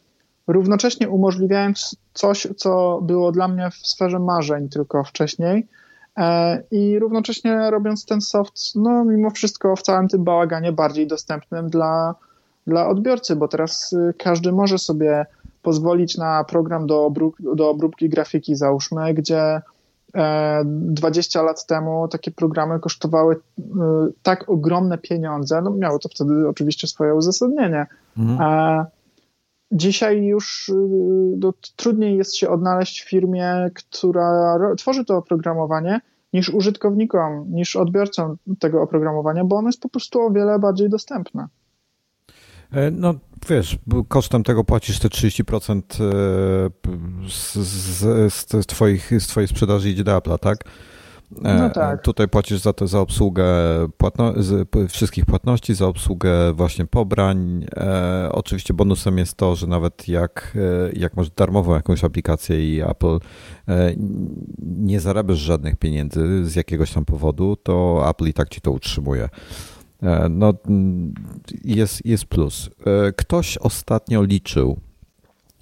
B: równocześnie umożliwiając coś, co było dla mnie w sferze marzeń tylko wcześniej, e, i równocześnie robiąc ten soft, no mimo wszystko w całym tym bałaganie bardziej dostępnym dla, dla odbiorcy, bo teraz y, każdy może sobie pozwolić na program do, obrób, do obróbki grafiki, załóżmy, gdzie 20 e, lat temu takie programy kosztowały e, tak ogromne pieniądze, no miało to wtedy oczywiście swoje uzasadnienie. Mhm. A dzisiaj już no, trudniej jest się odnaleźć w firmie, która tworzy to oprogramowanie, niż użytkownikom, niż odbiorcom tego oprogramowania, bo ono jest po prostu o wiele bardziej dostępne.
A: No wiesz, kosztem tego płacisz te 30% e, z, z, z, twoich, z twojej sprzedaży idzie do Apple'a, tak?
B: E, no tak.
A: Tutaj płacisz za to za obsługę płatno, wszystkich płatności, za obsługę właśnie pobrań. E, oczywiście bonusem jest to, że nawet jak, e, jak masz darmową jakąś aplikację i Apple e, nie zarabiasz żadnych pieniędzy z jakiegoś tam powodu, to Apple i tak ci to utrzymuje. E, no, jest, jest plus. E, ktoś ostatnio liczył,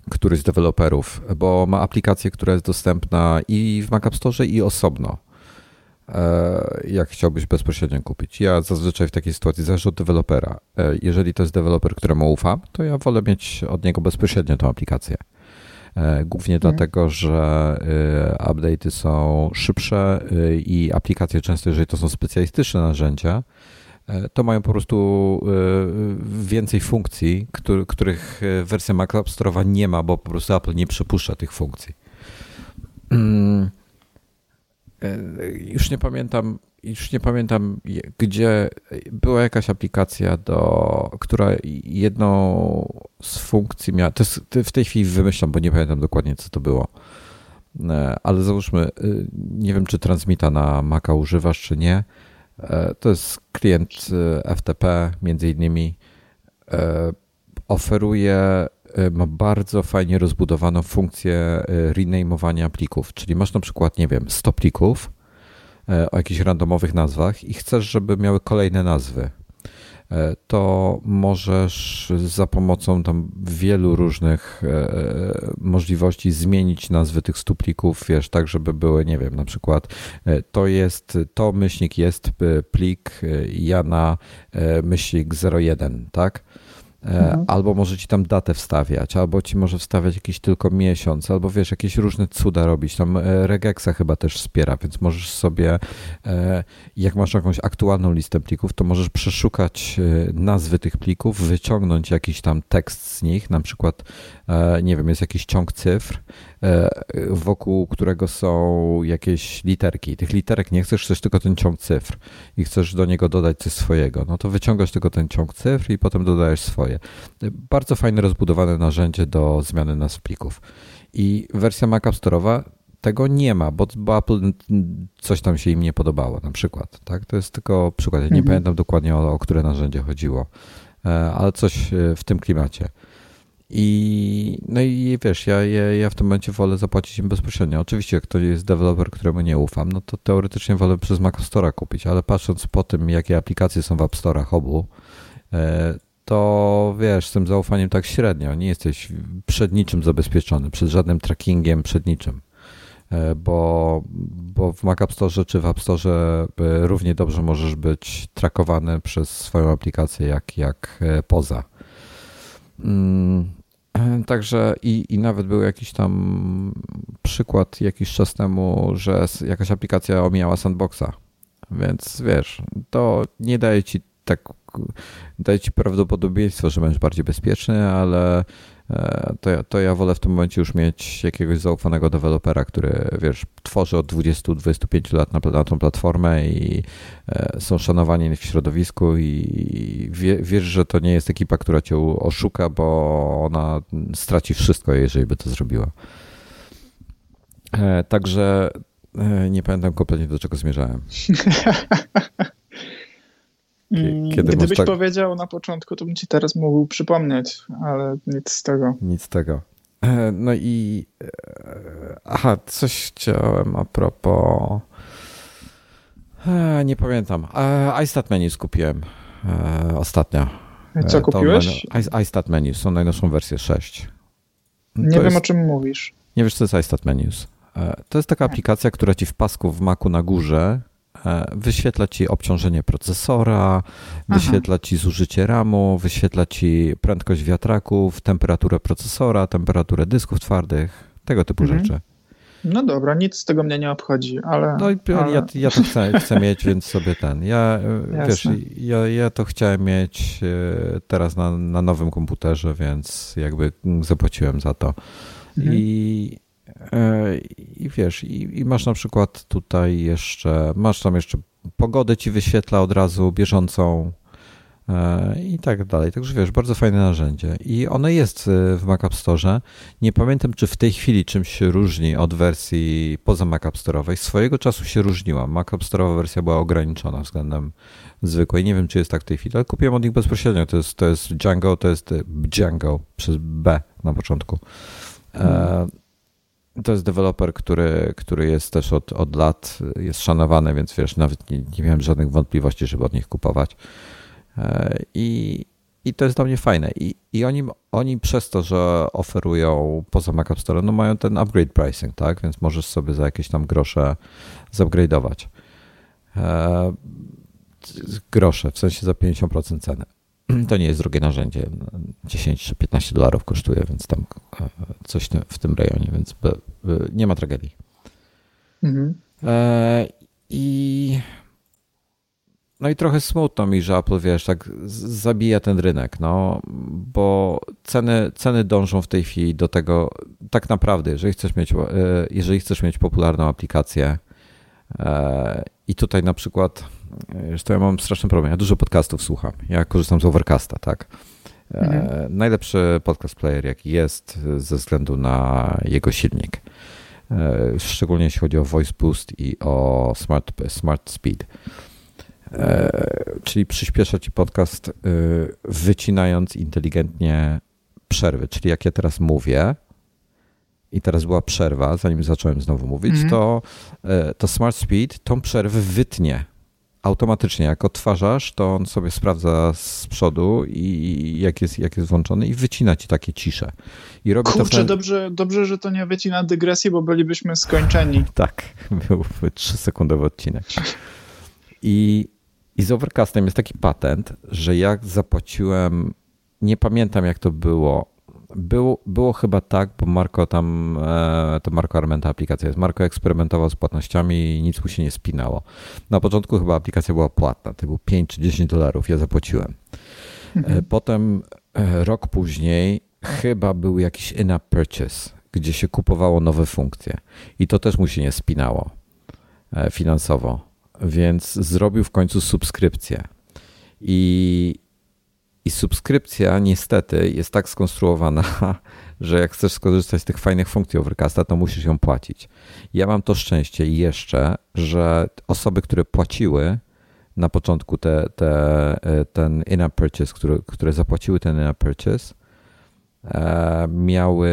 A: któryś z deweloperów, bo ma aplikację, która jest dostępna i w Mac App Store, i osobno. E, jak chciałbyś bezpośrednio kupić. Ja zazwyczaj w takiej sytuacji zależy od dewelopera. Jeżeli to jest deweloper, któremu ufam, to ja wolę mieć od niego bezpośrednio tą aplikację. Głównie hmm. dlatego, że update'y są szybsze i aplikacje często, jeżeli to są specjalistyczne narzędzia, to mają po prostu e, więcej funkcji, których wersja Mac App Store'owa nie ma, bo po prostu Apple nie przypuszcza tych funkcji. mm, już nie pamiętam, już nie pamiętam, gdzie była jakaś aplikacja, do, która jedną z funkcji miała. To jest, w tej chwili wymyślam, bo nie pamiętam dokładnie, co to było. Ale załóżmy, nie wiem, czy transmita na Maca używasz, czy nie. To jest klient FTP, między innymi. Oferuje E, ma bardzo fajnie rozbudowaną funkcję e, rename'owania plików, czyli masz na przykład, nie wiem, 100 plików e, o jakichś randomowych nazwach i chcesz, żeby miały kolejne nazwy, to możesz za pomocą tam wielu różnych możliwości zmienić nazwy tych 100 plików, wiesz, tak, żeby były, nie wiem, na przykład to jest, to myślnik jest plik Jana myślnik 01, tak? E. Albo może ci tam datę wstawiać, albo ci może wstawiać jakiś tylko miesiąc, albo wiesz, jakieś różne cuda robić. Tam e, regexa chyba też wspiera, więc możesz sobie, e, jak masz jakąś aktualną listę plików, to możesz przeszukać nazwy tych plików, wyciągnąć jakiś tam tekst z nich, na przykład, nie wiem, jest jakiś ciąg cyfr, wokół którego są jakieś literki. Tych literek nie chcesz, chcesz tylko ten ciąg cyfr i chcesz do niego dodać coś swojego. No to wyciągasz tylko ten ciąg cyfr i potem dodajesz swoje. Bardzo fajne, rozbudowane narzędzie do zmiany nazw plików. I wersja Mac App Store'owa tego nie ma, bo, bo, Apple coś tam się im nie podobało, na przykład. Tak? To jest tylko przykład. Ja nie mhm. pamiętam dokładnie o, o które narzędzie chodziło, e, ale coś e, w tym klimacie. I no i wiesz, ja, ja, ja w tym momencie wolę zapłacić im bezpośrednio. Oczywiście, jak to jest deweloper, któremu nie ufam, no to teoretycznie wolę przez Mac Store'a kupić, ale patrząc po tym, jakie aplikacje są w App Store'ach obu, e, to wiesz, z tym zaufaniem tak średnio. Nie jesteś przed niczym zabezpieczony, przed żadnym trackingiem, przed niczym. E, bo, bo w Mac App Store czy w App Store e, równie dobrze możesz być trackowany przez swoją aplikację jak, jak poza. Mm, Także i, i nawet był jakiś tam przykład jakiś czas temu, że jakaś aplikacja omijała sandboxa. Więc wiesz, to nie daje ci tak, daje ci prawdopodobieństwo, że będziesz bardziej bezpieczny, ale E, to ja, to ja wolę w tym momencie już mieć jakiegoś zaufanego dewelopera, który, wiesz, tworzy od 20-25 lat na, na tą platformę i e, są szanowani w środowisku i wie, wiesz, że to nie jest ekipa, która cię oszuka, bo ona straci wszystko, jeżeli by to zrobiła. E, także nie pamiętam kompletnie do czego zmierzałem.
B: Mm, kiedy Gdybyś tak... powiedział na początku, to bym ci teraz mógł przypomnieć, ale nic z tego.
A: Nic z tego. E, no i e, aha, coś chciałem a propos. E, nie pamiętam. iStat Menu skupiłem ostatnio.
B: Co kupiłeś?
A: iStat Menus, są najnowszą wersję 6.
B: Nie to wiem jest... o czym mówisz.
A: Nie wiesz, co jest iStat Menus. To jest taka aplikacja, która ci w pasku w Macu na górze wyświetla ci obciążenie procesora, wyświetla ci zużycie RAMu, wyświetla ci prędkość wiatraków, temperaturę procesora, temperaturę dysków twardych, tego typu mhm. rzeczy.
B: No dobra, nic z tego mnie nie obchodzi, ale.
A: No i ale... Ja, ja to chcę, chcę mieć, więc sobie ten. Ja e, wiesz, ja, ja to chciałem mieć e, teraz na, na nowym komputerze, więc jakby zapłaciłem za to. Mhm. I E, I wiesz, i, i, masz na przykład tutaj jeszcze, masz tam jeszcze pogodę ci wyświetla od razu bieżącą e, i tak dalej. Także wiesz, bardzo fajne narzędzie. I ono jest e, w Mac App Store. Nie pamiętam, czy w tej chwili czymś się różni od wersji poza Mac App Store'owej. Swojego czasu się różniła. Mac App Store'owa wersja była ograniczona względem zwykłej. Nie wiem, czy jest tak w tej chwili, ale kupiłem od nich bezpośrednio. To jest, to jest Django, to jest Django przez B na początku. Hmm. To jest deweloper, który, który jest też od, od lat, jest szanowany, więc wiesz, nawet nie, nie miałem żadnych wątpliwości, żeby od nich kupować. E, I, i to jest dla mnie fajne. I, i oni, oni przez to, że oferują poza Mac App Store, no mają ten upgrade pricing, tak? Więc możesz sobie za jakieś tam grosze zupgrade'ować. E, grosze, w sensie za 50% ceny. To nie jest drogie narzędzie. 10 czy 15 dolarów kosztuje, więc tam e, coś w tym rejonie, więc nie ma tragedii. Mhm. E, I no i trochę smutno mi, że Apple, wiesz, tak zabija ten rynek, no, bo ceny, ceny dążą w tej chwili do tego, tak naprawdę, jeżeli chcesz mieć, e, jeżeli chcesz mieć popularną aplikację i tutaj na przykład, zresztą ja mam straszny problem, ja dużo podcastów słucham, ja korzystam z Overcasta, tak, mhm. najlepszy podcast player jaki jest ze względu na jego silnik, szczególnie jeśli chodzi o voice boost i o smart, smart speed. E, czyli przyspiesza ci podcast, e, wycinając inteligentnie przerwy. Czyli jak ja teraz mówię, i teraz była przerwa, zanim zacząłem znowu mówić, mm. to, e, to Smart Speed tą przerwę wytnie automatycznie. Jak odtwarzasz, to on sobie sprawdza z przodu i jak jest, jak jest włączony i wycina ci takie cisze. I
B: robi Kurczę, to dobrze, dobrze, że to nie wycina dygresji, bo bylibyśmy skończeni.
A: tak, byłby 3-sekundowy odcinek. I i z Overcastem jest taki patent, że jak zapłaciłem, nie pamiętam jak to było. Było, było chyba tak, bo Marko tam, e, to Marko Armenta aplikacja jest. Marko eksperymentował z płatnościami i nic mu się nie spinało. Na początku chyba aplikacja była płatna, to było 5 czy 10 dolarów, ja zapłaciłem. E, mhm. Potem e, rok później chyba był jakiś in-app purchase, gdzie się kupowało nowe funkcje i to też mu się nie spinało finansowo więc zrobił w końcu subskrypcję. I, I subskrypcja niestety jest tak skonstruowana, że jak chcesz skorzystać z tych fajnych funkcji Overcasta, to musisz ją płacić. Ja mam to szczęście jeszcze, że osoby, które płaciły na początku te, te, ten in-app purchase, które, które zapłaciły ten in-app purchase, e, miały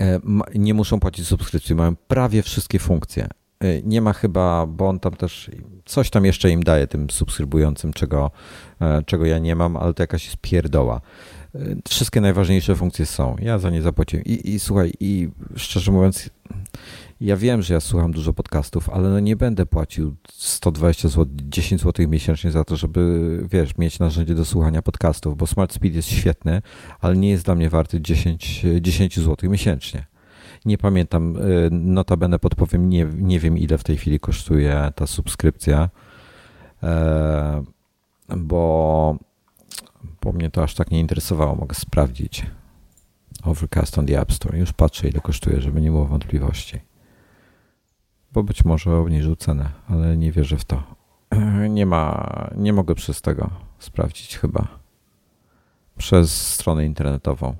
A: e, nie muszą płacić subskrypcji, mają prawie wszystkie funkcje. Y, nie ma chyba, bo on tam też coś tam jeszcze im daje tym subskrybującym, czego, e, czego ja nie mam, ale to jakaś jest pierdoła. Y, wszystkie najważniejsze funkcje są. Ja za nie zapłaciłem. I, i słuchaj, i szczerze mówiąc, ja wiem, że ja słucham dużo podcastów, ale no nie będę płacił 120 zł, 10 zł miesięcznie za to, żeby, wiesz, mieć narzędzie do słuchania podcastów, bo Smart Speed jest świetny, ale nie jest dla mnie warty 10, 10 zł miesięcznie. Nie pamiętam, y, notabene podpowiem, nie, nie wiem ile w tej chwili kosztuje ta subskrypcja, e, bo, bo mnie to aż tak nie interesowało. Mogę sprawdzić. Overcast on the App Store. Już patrzę, ile kosztuje, żeby nie było wątpliwości. Bo być może obniżył cenę, ale nie wierzę w to. Nie ma, nie mogę przez tego sprawdzić chyba. Przez stronę internetową.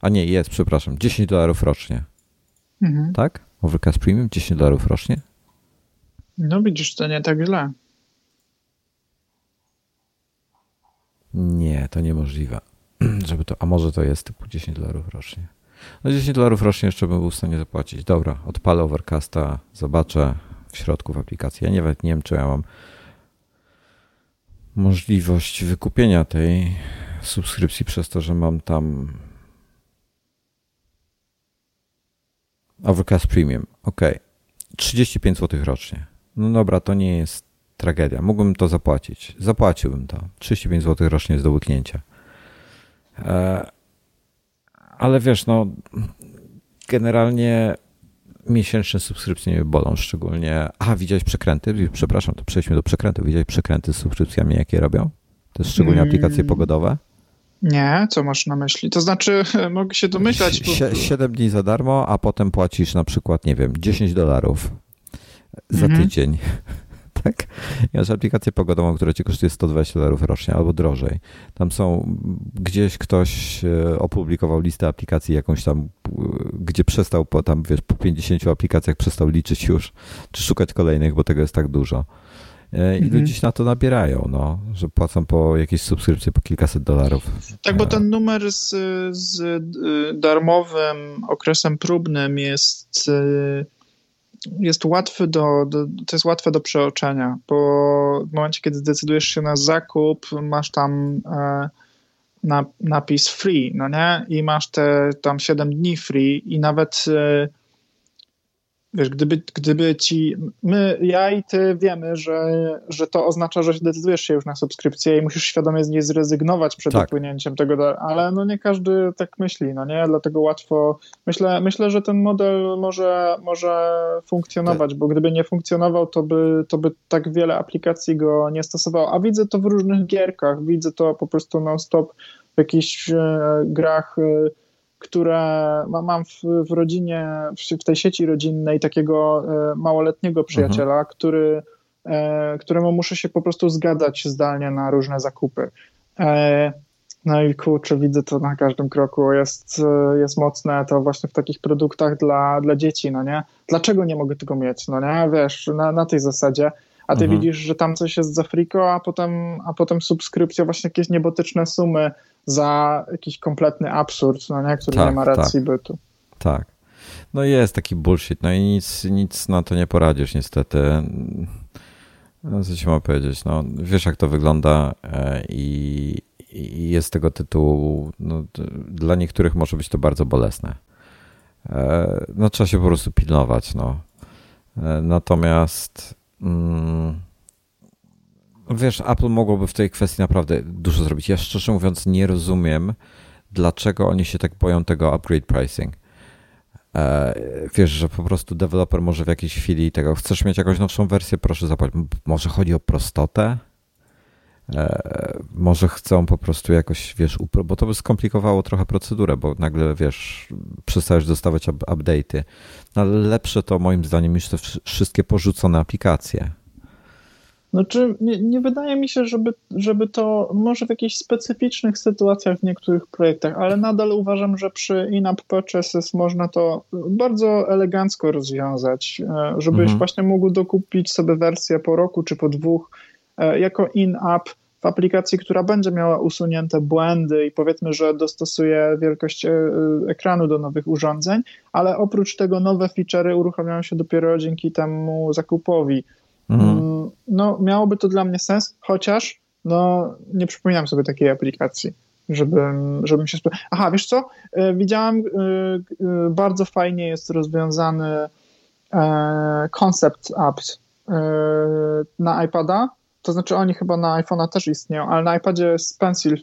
A: A nie, jest, przepraszam. 10 dolarów rocznie. Mhm. Tak? Overcast Premium 10 dolarów rocznie?
B: No widzisz, to nie tak źle.
A: Nie, to niemożliwe. Żeby to, a może to jest typu 10 dolarów rocznie. No 10 dolarów rocznie jeszcze bym był w stanie zapłacić. Dobra, odpalę Overcasta, zobaczę w środku w aplikacji. Ja nie, nie wiem, czy ja mam możliwość wykupienia tej subskrypcji przez to, że mam tam Overcast Premium. Ok. 35 zł rocznie. No dobra, to nie jest tragedia. Mógłbym to zapłacić. Zapłaciłbym to. 35 zł rocznie jest do łyknięcia. E, ale wiesz, no generalnie miesięczne subskrypcje mnie bolą szczególnie. A, widziałeś przekręty? Przepraszam, to przejdźmy do przekrętów. Widziałeś przekręty z subskrypcjami, jakie robią? To jest szczególnie aplikacje mm. pogodowe?
B: Nie, co masz na myśli? To znaczy, mogę się domyślać.
A: Bo... 7 dni za darmo, a potem płacisz na przykład, nie wiem, 10 dolarów za mhm. tydzień. tak? I masz aplikację pogodową, która ci kosztuje 120 dolarów rocznie albo drożej. Tam są, gdzieś ktoś e, opublikował listę aplikacji jakąś tam, gdzie przestał po tam, wiesz, po 50 aplikacjach przestał liczyć już, czy szukać kolejnych, bo tego jest tak dużo. E, i mhm. ludzie się na to nabierają, no, że płacą po jakieś subskrypcje po kilkaset dolarów.
B: Tak, bo ten numer z, z y, darmowym okresem próbnym jest, jest łatwy do, do, to jest łatwe do przeoczenia, bo w momencie, kiedy zdecydujesz się na zakup, masz tam e, na, napis free, no nie? I masz te tam 7 dni free i nawet e, wiesz, gdyby, gdyby ci, my, ja i ty wiemy, że, że to oznacza, że decydujesz się już na subskrypcję i musisz świadomie z niej zrezygnować przed tak. upłynięciem tego, ale no nie każdy tak myśli, no nie, dlatego łatwo, myślę, myślę że ten model może, może funkcjonować, bo gdyby nie funkcjonował, to by, to by tak wiele aplikacji go nie stosowało, a widzę to w różnych gierkach, widzę to po prostu non-stop w jakichś e, grach, e, które mam w, w rodzinie, w, tej sieci rodzinnej takiego e, małoletniego przyjaciela, mhm. który, e, któremu muszę się po prostu zgadzać zdalnie na różne zakupy. E, no i kurczę, widzę to na każdym kroku. Jest, jest mocne to właśnie w takich produktach dla, dla dzieci, no nie? Dlaczego nie mogę tego mieć, no nie? Wiesz, na, na tej zasadzie a ty mhm. widzisz, że tam coś jest za friko, a potem, a potem subskrypcja, właśnie jakieś niebotyczne sumy za jakiś kompletny absurd, no nie? który tak, nie ma racji tak. bytu.
A: Tak. No jest taki bullshit, no i nic, nic na to nie poradzisz niestety. No, co ci mogę powiedzieć, no wiesz jak to wygląda e, i, i jest tego tytułu, no, dla niektórych może być to bardzo bolesne. E, no trzeba się po prostu pilnować, no. E, natomiast mm, Wiesz, Apple mogłoby w tej kwestii naprawdę dużo zrobić. Ja szczerze mówiąc nie rozumiem, dlaczego oni się tak boją tego upgrade pricing. E, wiesz, że po prostu deweloper może w jakiejś chwili tego, chcesz mieć jakąś nowszą wersję, proszę zapłacić. Może chodzi o prostotę? E, może chcą po prostu jakoś, wiesz, bo to by skomplikowało trochę procedurę, bo nagle, wiesz, przestajesz dostawać update'y. No, ale lepsze to moim zdaniem niż te wszystkie porzucone aplikacje.
B: Znaczy, nie, nie wydaje mi się, żeby, żeby to może w jakichś specyficznych sytuacjach w niektórych projektach, ale nadal uważam, że przy in-app purchases można to bardzo elegancko rozwiązać, e, żebyś mhm. właśnie mógł dokupić sobie wersję po roku czy po dwóch e, jako in-app w aplikacji, która będzie miała usunięte błędy i powiedzmy, że dostosuje wielkość e, ekranu do nowych urządzeń, ale oprócz tego nowe feature'y uruchamiają się dopiero dzięki temu zakupowi. Mhm. Mm, no, miałoby to dla mnie sens, chociaż no, nie przypominam sobie takiej aplikacji, żebym, żebym się. Aha, wiesz co? E, widziałam, e, e, bardzo fajnie jest rozwiązany concept apps na iPada. To znaczy, oni chyba na iPhone'a też istnieją, ale na iPadzie jest Pencil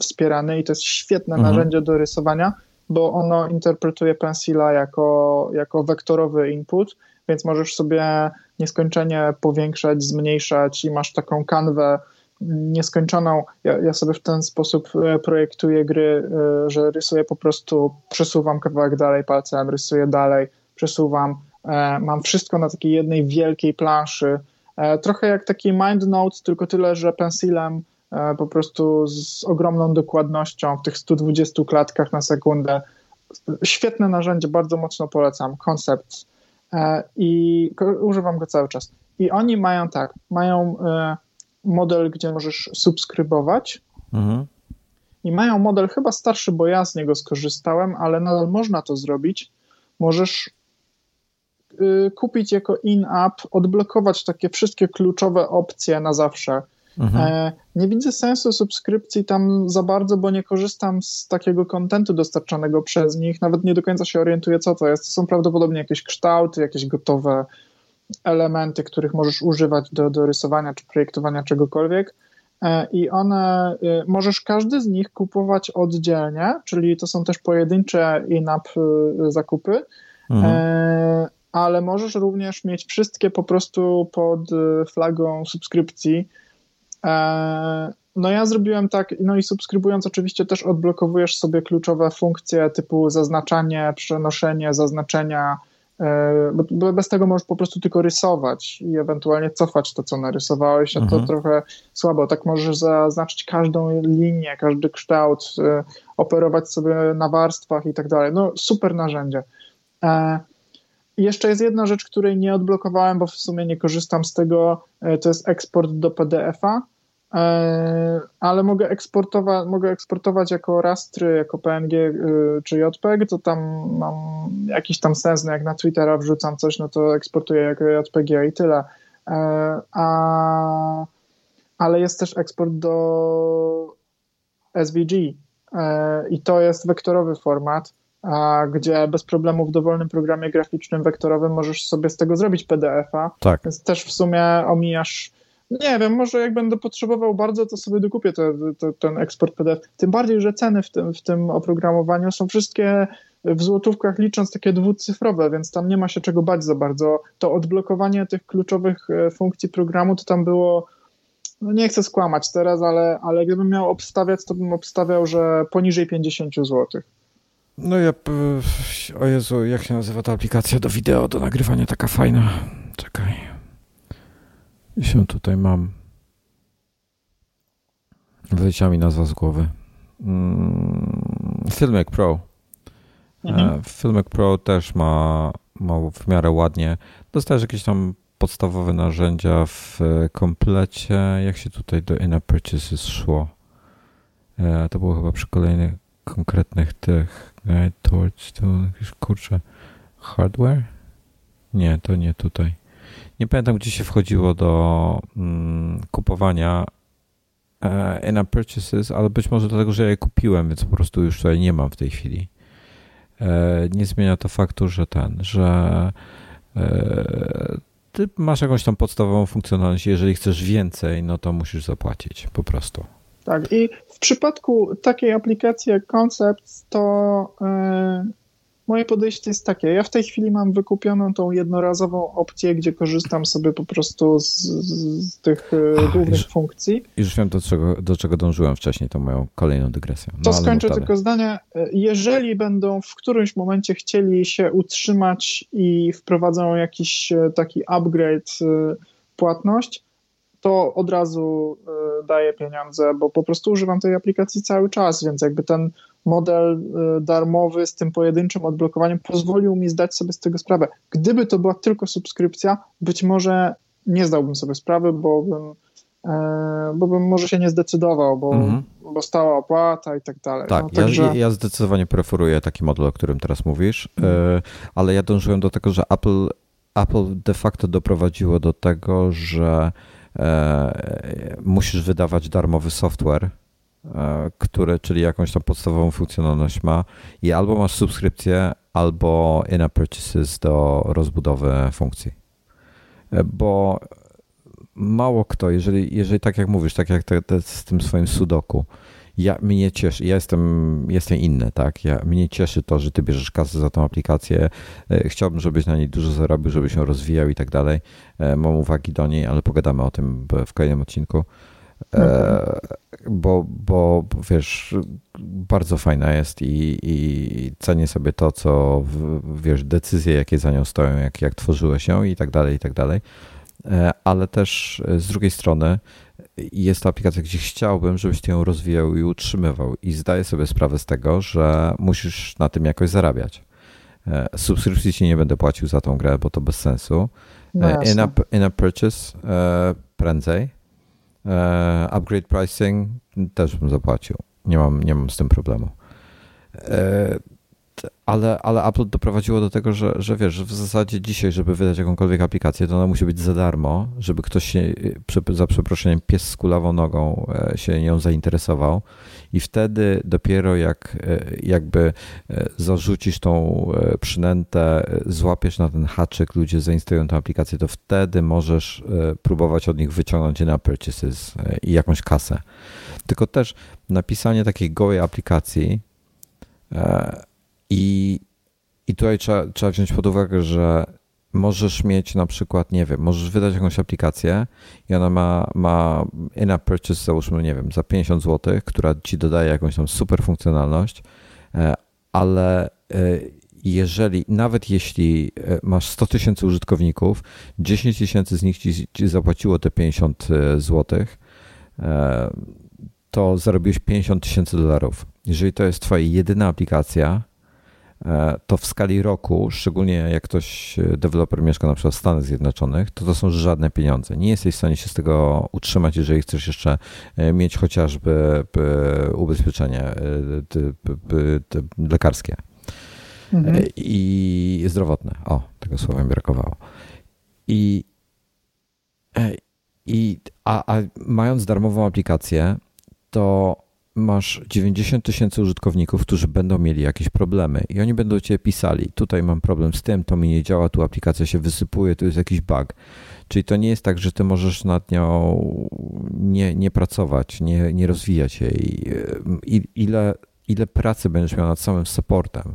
B: wspierany i to jest świetne mhm. narzędzie do rysowania, bo ono interpretuje Pencila jako, jako wektorowy input więc możesz sobie nieskończenie powiększać, zmniejszać i masz taką kanwę nieskończoną. Ja, ja, sobie w ten sposób e, projektuję gry, e, że rysuję po prostu, przesuwam kawałek dalej palcem, rysuję dalej, przesuwam. E, mam wszystko na takiej jednej wielkiej planszy. Trochę jak taki mind note, tylko tyle, że pensilem po prostu z ogromną dokładnością w tych 120 klatkach na sekundę. Świetne narzędzie, bardzo mocno polecam. Koncept i używam go cały czas. I oni mają tak, mają e, model, gdzie możesz subskrybować mhm. i mają model chyba starszy, bo ja z niego skorzystałem, ale nadal można to zrobić. Możesz y, kupić jako in-app, odblokować takie wszystkie kluczowe opcje na zawsze Mhm. E, nie widzę sensu subskrypcji tam za bardzo, bo nie korzystam z takiego kontentu dostarczanego przez nich. Nawet nie do końca się orientuję, co to jest. To są prawdopodobnie jakieś kształty, jakieś gotowe elementy, których możesz używać do, do rysowania czy projektowania czegokolwiek. E, I one, e, możesz każdy z nich kupować oddzielnie, czyli to są też pojedyncze in-app zakupy, mhm. ale możesz również mieć wszystkie po prostu pod flagą subskrypcji no ja zrobiłem tak, no i subskrybując oczywiście też odblokowujesz sobie kluczowe funkcje typu zaznaczanie, przenoszenie, zaznaczenia, e, bo bez tego możesz po prostu tylko rysować i ewentualnie cofać to, co narysowałeś, a mhm. to trochę słabo. Tak możesz zaznaczyć każdą linię, każdy kształt, e, operować sobie na warstwach i tak dalej. No super narzędzie. Jeszcze jest jedna rzecz, której nie odblokowałem, bo w sumie nie korzystam z tego, to jest eksport do PDF-a. E, ale mogę eksportować, mogę eksportować jako rastry, jako PNG y, czy JPEG, to tam mam jakiś tam sens, no jak na Twittera wrzucam coś, no to eksportuję jako JPG i tyle. E, a, ale jest też eksport do SVG e, i to jest wektorowy format, gdzie bez problemu w dowolnym programie graficznym wektorowym możesz sobie z tego zrobić PDF-a.
A: Tak.
B: Więc też w sumie omijasz. Nie wiem, może jak będę potrzebował bardzo, to sobie dokupię te, te, ten eksport PDF. Tym bardziej, że ceny w tym, w tym oprogramowaniu są wszystkie w złotówkach licząc takie dwucyfrowe, więc tam nie ma się czego bać za bardzo. To odblokowanie tych kluczowych e, funkcji programu to tam było no nie chcę skłamać teraz, ale, ale gdybym miał obstawiać, to bym obstawiał, że poniżej 50 zł.
A: No ja, o Jezu, jak się nazywa ta aplikacja do wideo, do nagrywania, taka fajna. Czekaj. I się tutaj mam. Wyleciała mi nazwa z głowy. Mm, Filmic Pro. Mhm. E, Filmic Pro też ma, ma w miarę ładnie. Dostajesz jakieś tam podstawowe narzędzia w komplecie. Jak się tutaj do in purchases szło? E, to było chyba przy kolejnych konkretnych tych guide towards to kurczę hardware? Nie, to nie tutaj. Nie pamiętam, gdzie się wchodziło do mm, kupowania e, in purchases, ale być może dlatego, że ja je kupiłem, więc po prostu już tutaj nie mam w tej chwili. E, nie zmienia to faktu, że ten, że e, ty masz jakąś tam podstawową funkcjonalność. Jeżeli chcesz więcej, no to musisz zapłacić po prostu.
B: Tak, i w przypadku takiej aplikacji jak Concepts, to yy, moje podejście jest takie. Ja w tej chwili mam wykupioną tą jednorazową opcję, gdzie korzystam sobie po prostu z, z tych e, głównych już, funkcji.
A: Już wiem, do czego, do czego dążyłem wcześniej, tą moją kolejną dygresję. No,
B: to skończę tylko zdanie. E, jeżeli będą w którymś momencie chcieli się utrzymać i wprowadzą jakiś taki upgrade płatność, to od razu y, daję pieniądze, bo po prostu używam tej aplikacji cały czas, więc jakby ten model y, darmowy z tym pojedynczym odblokowaniem pozwolił mi zdać sobie z tego sprawę. Gdyby to była tylko subskrypcja, być może nie zdałbym sobie sprawy, bo bym, e, bo bym może się nie zdecydował, bo, mhm. bo stała opłata i tak dalej.
A: Tak, no, także... ja, ja zdecydowanie preferuję taki model, o którym teraz mówisz, mhm. ale ja dążyłem do tego, że Apple, Apple de facto doprowadziło do tego, że E, musisz wydawać darmowy software, e, który, czyli jakąś tam podstawową funkcjonalność ma i albo masz subskrypcję, albo in-app purchases do rozbudowy funkcji. E, bo mało kto, jeżeli, jeżeli tak jak mówisz, tak jak te, te z tym swoim sudoku, ja, mnie cieszy, ja jestem, jestem inny, tak? Ja, mnie cieszy to, że ty bierzesz kasę za tą aplikację. E, chciałbym, żebyś na niej dużo zarobił, żebyś ją rozwijał i tak dalej. E, mam uwagi do niej, ale pogadamy o tym w kolejnym odcinku. E, bo, bo wiesz, bardzo fajna jest i, i cenię sobie to, co wiesz, decyzje, jakie za nią stoją, jak, jak tworzyłeś ją i tak dalej, i tak dalej. Ale też z drugiej strony jest to aplikacja, gdzie chciałbym, żebyś ty ją rozwijał i utrzymywał. I zdaję sobie sprawę z tego, że musisz na tym jakoś zarabiać. E, subskrypcji ci nie będę płacił za tą grę, bo to bez sensu. No e, in-app, in purchase e, prędzej. Upgrade pricing też bym zapłacił. Nie mam, nie mam z tym problemu ale, ale Apple doprowadziło do tego, że, że wiesz, w zasadzie dzisiaj, żeby wydać jakąkolwiek aplikację, to ona musi być za darmo, żeby ktoś się, za przeproszeniem, pies z kulawą nogą e, się nią zainteresował i wtedy dopiero jak e, jakby e, zarzucisz tą przynętę, złapiesz na ten haczyk, ludzie zainstalują tę aplikację, to wtedy możesz próbować od nich wyciągnąć na purchases i jakąś kasę. Tylko też napisanie takiej gołej aplikacji i, i tutaj trzeba, trzeba wziąć pod uwagę, że możesz mieć na przykład, nie wiem, możesz wydać jakąś aplikację i ona ma, ma in-app purchase, załóżmy, nie wiem, za 50 zł, która ci dodaje jakąś tam super funkcjonalność, e, ale e, jeżeli, nawet jeśli e, masz 100 tysięcy użytkowników, 10 tysięcy z nich ci, ci zapłaciło te 50 zł, to zarobiłeś 50 tysięcy dolarów. Jeżeli to jest twoja jedyna aplikacja, to w skali roku, szczególnie jak ktoś, e, deweloper mieszka na przykład w Stanach Zjednoczonych, to to są żadne pieniądze. Nie jesteś w stanie się z tego utrzymać, jeżeli chcesz jeszcze e, mieć chociażby ubezpieczenie lekarskie mhm. i zdrowotne. O, tego słowa mi brakowało. I, i a, a mając darmową aplikację, to masz 90 tysięcy użytkowników, którzy będą mieli jakieś problemy i oni będą cię pisali, tutaj mam problem z tym, to mi nie działa, tu aplikacja się wysypuje, tu jest jakiś bug. Czyli to nie jest tak, że ty możesz nad nią nie, nie pracować, nie, nie rozwijać jej. I, ile, ile pracy będziesz miał nad samym supportem,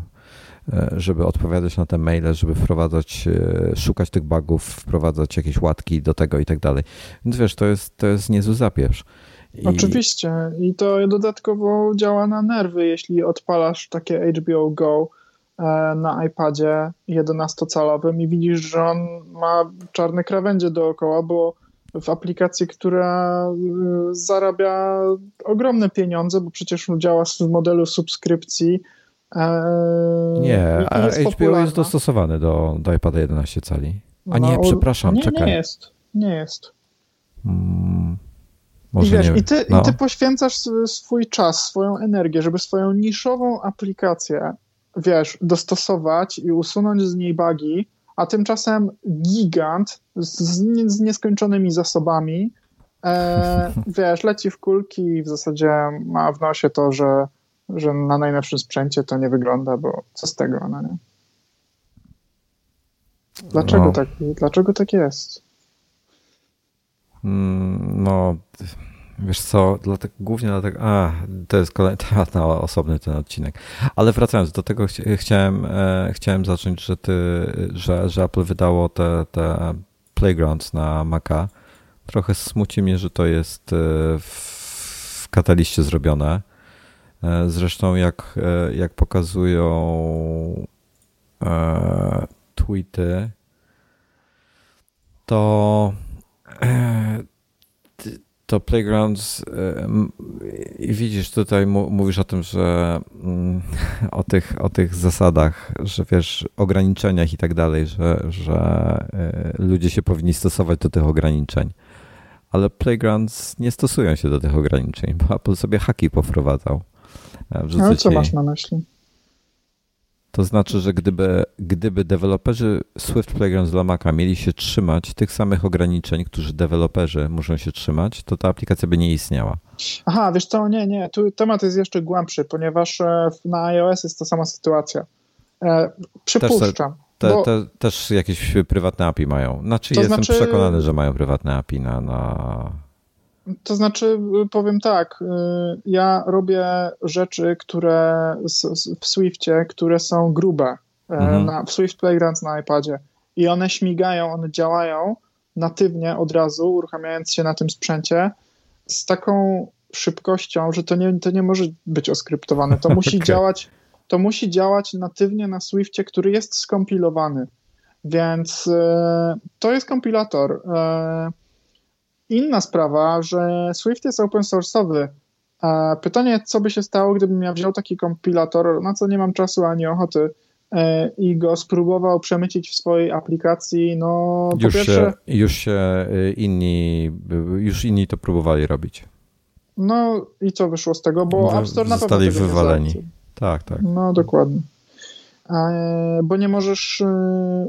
A: e, żeby odpowiadać na te maile, żeby wprowadzać, e, szukać tych bugów, wprowadzać jakieś łatki do tego i tak dalej. Więc wiesz, to jest, to jest niezły.
B: I... Oczywiście. I to dodatkowo działa na nerwy, jeśli odpalasz takie HBO Go e, na iPadzie 11-calowym i widzisz, że on ma czarne krawędzie dookoła, bo w aplikacji, która e, zarabia ogromne pieniądze, bo przecież działa w modelu subskrypcji.
A: E, nie, a jest HBO popularna. jest dostosowany do, do iPada 11 cali. A nie, no, przepraszam,
B: nie,
A: czekaj.
B: Nie jest, nie jest. Hmm. Może I wiesz, nie i ty, no. i ty poświęcasz swój czas, swoją energię, żeby swoją niszową aplikację, wiesz, dostosować i usunąć z niej bugi, a tymczasem gigant z, z nieskończonymi zasobami, e, wiesz, leci w kulki i w zasadzie ma w nosie to, że, że na najnowszym sprzęcie to nie wygląda, bo co z tego, no nie? Dlaczego, no. tak, dlaczego tak jest?
A: Mm, no, wiesz co, dlatego, głównie dlatego, a, to jest kolejny temat na osobny ten odcinek. Ale wracając do tego, chciałem, e, chciałem zacząć, że ty, że, że Apple wydało te, te Playgrounds na Maca. Trochę smuci mnie, że to jest e, w kataliście zrobione. E, zresztą jak, jak pokazują tweety, to to Playgrounds i widzisz tutaj mówisz o tym, że mm, o tych, o tych zasadach, że wiesz, ograniczeniach i tak dalej, że, że e, ludzie się powinni stosować do tych ograniczeń. Ale Playgrounds nie stosują się do tych ograniczeń, bo Apple sobie haki powprowadzał.
B: No co masz na myśli?
A: To znaczy, że gdyby, gdyby deweloperzy Swift Playground dla Maca mieli się trzymać tych samych ograniczeń, którzy deweloperzy muszą się trzymać, to ta aplikacja by nie istniała.
B: Aha, wiesz co, nie, nie, tu temat jest jeszcze głębszy, ponieważ e, na iOS jest ta sama sytuacja. E, przypuszczam.
A: Te, te, te, też jakieś prywatne API mają. Znaczy, to jestem znaczy... przekonany, że mają prywatne API na, na
B: to znaczy, powiem tak, y, ja robię rzeczy, które w Swiftie, które są grube. E, mhm. Na, w Swift Playgrounds na iPadzie. I one śmigają, one działają natywnie od razu, uruchamiając się na tym sprzęcie z taką szybkością, że to nie, to nie może być oskryptowane. To musi okay. działać to musi działać natywnie na Swiftie, który jest skompilowany. Więc e, to jest kompilator. E, Inna sprawa, że Swift jest open source'owy. Pytanie, co by się stało, gdybym ja wziął taki kompilator, na co nie mam czasu ani ochoty, e, i go spróbował przemycić w swojej aplikacji, no po
A: już
B: pierwsze...
A: Się, już się y, inni, już inni to próbowali robić.
B: No i co wyszło z tego, bo App Store na pewno
A: Zostali wywaleni. Tak, tak.
B: No dokładnie. E, bo nie możesz e,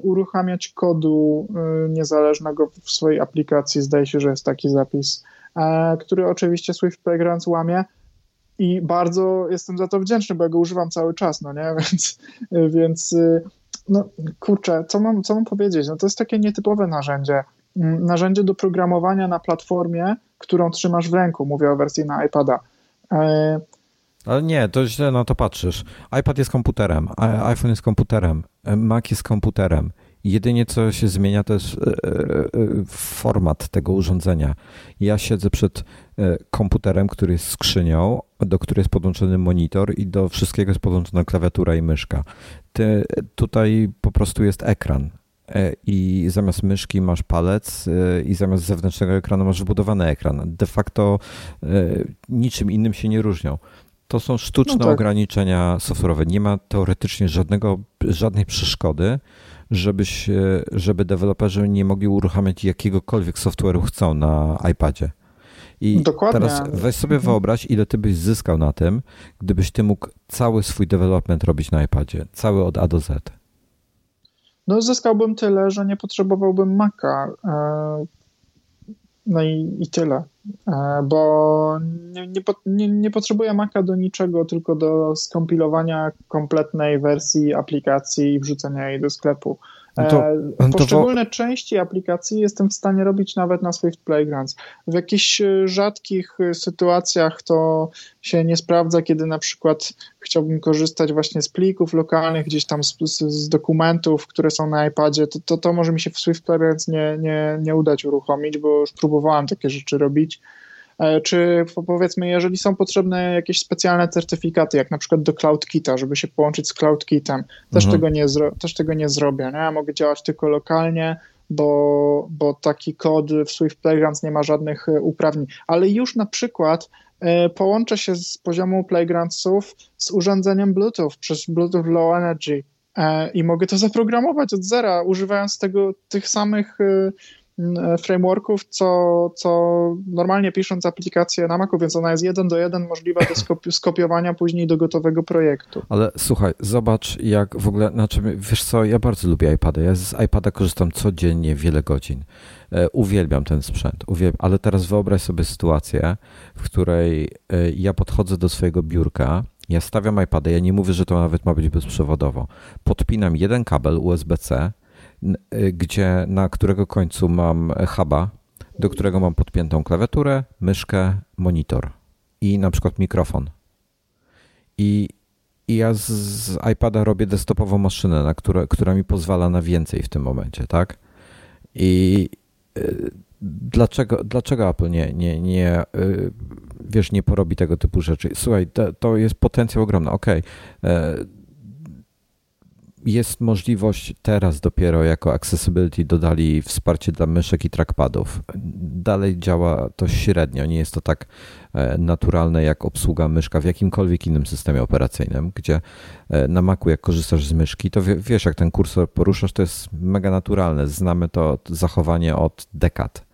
B: uruchamiać kodu e, niezależnego w swojej aplikacji. Zdaje się, że jest taki zapis, który oczywiście Swift Playgrounds łamie. I bardzo jestem za to wdzięczny, bo ja go używam cały czas, no nie? Więc, więc no kurczę, co mam, co mam powiedzieć? No to jest takie nietypowe narzędzie. Mm, narzędzie do programowania na platformie, którą trzymasz w ręku. Mówię o wersji na iPada.
A: Ale nie, to źle na to patrzysz. iPad jest komputerem, iPhone jest komputerem, Mac jest komputerem. Jedynie co się zmienia to jest e, e, e, format tego urządzenia. Ja siedzę przed komputerem, który jest skrzynią, do której jest podłączony monitor i do wszystkiego jest podłączona klawiatura i myszka. Ty, tutaj po prostu jest ekran i zamiast myszki masz palec i zamiast zewnętrznego ekranu masz wbudowany ekran. De facto niczym innym się nie różnią. To są sztuczne no tak. ograniczenia software'owe. Nie ma teoretycznie żadnego, żadnej przeszkody, żebyś, żeby deweloperzy nie mogli uruchamiać jakiegokolwiek software'u chcą na iPadzie. I Dokładnie. teraz weź sobie mhm. wyobraź, ile ty byś zyskał na tym, gdybyś ty mógł cały swój development robić na iPadzie, cały od A do Z.
B: No zyskałbym tyle, że nie potrzebowałbym Maca. No i, i tyle. E, bo nie, nie, nie potrzebuję Maca do niczego, tylko do skompilowania kompletnej wersji aplikacji i wrzucenia jej do sklepu. No to, e, Poszczególne to... części aplikacji jestem w stanie robić nawet na Swift Playgrounds. W jakichś e, rzadkich sytuacjach to się nie sprawdza, kiedy na przykład chciałbym korzystać właśnie z plików lokalnych, gdzieś tam z, z, z dokumentów, które są na iPadzie, to, to, to może mi się w Swift Playgrounds nie, nie, nie udać uruchomić, bo już próbowałem takie rzeczy robić. E, czy powiedzmy, jeżeli są potrzebne jakieś specjalne certyfikaty, jak na przykład do CloudKita, żeby się połączyć z CloudKitem, też, mhm. tego, nie też tego nie zrobię. Nie? Mogę działać tylko lokalnie, bo, bo taki kod w Swift Playgrounds nie ma żadnych e, uprawnień. Ale już na przykład e, połączę się z poziomu Playgroundsów z urządzeniem Bluetooth przez Bluetooth Low Energy i mogę to zaprogramować od zera, używając tego, tych samych frameworków, co, co normalnie pisząc aplikację na Macu, więc ona jest jeden do jeden możliwa do skopi skopiowania później do gotowego projektu.
A: Ale słuchaj, zobacz jak w ogóle, znaczy wiesz co, ja bardzo lubię iPada, ja z iPada korzystam codziennie wiele godzin. E, uwielbiam ten sprzęt, uwielbiam, ale teraz wyobraź sobie sytuację, w której e, ja podchodzę do swojego biurka, ja stawiam iPada, ja nie mówię, że to nawet ma być bezprzewodowo. Podpinam jeden kabel USB-C gdzie na którego końcu mam huba, do którego mam podpiętą klawiaturę, myszkę, monitor i na przykład mikrofon. I, i ja z, z iPada robię desktopową maszynę, na które, która mi pozwala na więcej w tym momencie, tak? I y, dlaczego, dlaczego Apple nie, nie, nie, y, wiesz, nie porobi tego typu rzeczy? Słuchaj, to, to jest potencjał ogromny. Okej, okay jest możliwość teraz dopiero jako accessibility dodali wsparcie dla myszek i trackpadów. Dalej działa to średnio, nie jest to tak e, naturalne jak obsługa myszka w jakimkolwiek innym systemie operacyjnym, gdzie e, na Macu jak korzystasz z myszki, to wiesz jak ten kursor poruszasz, to jest mega naturalne. Znamy to zachowanie od dekad.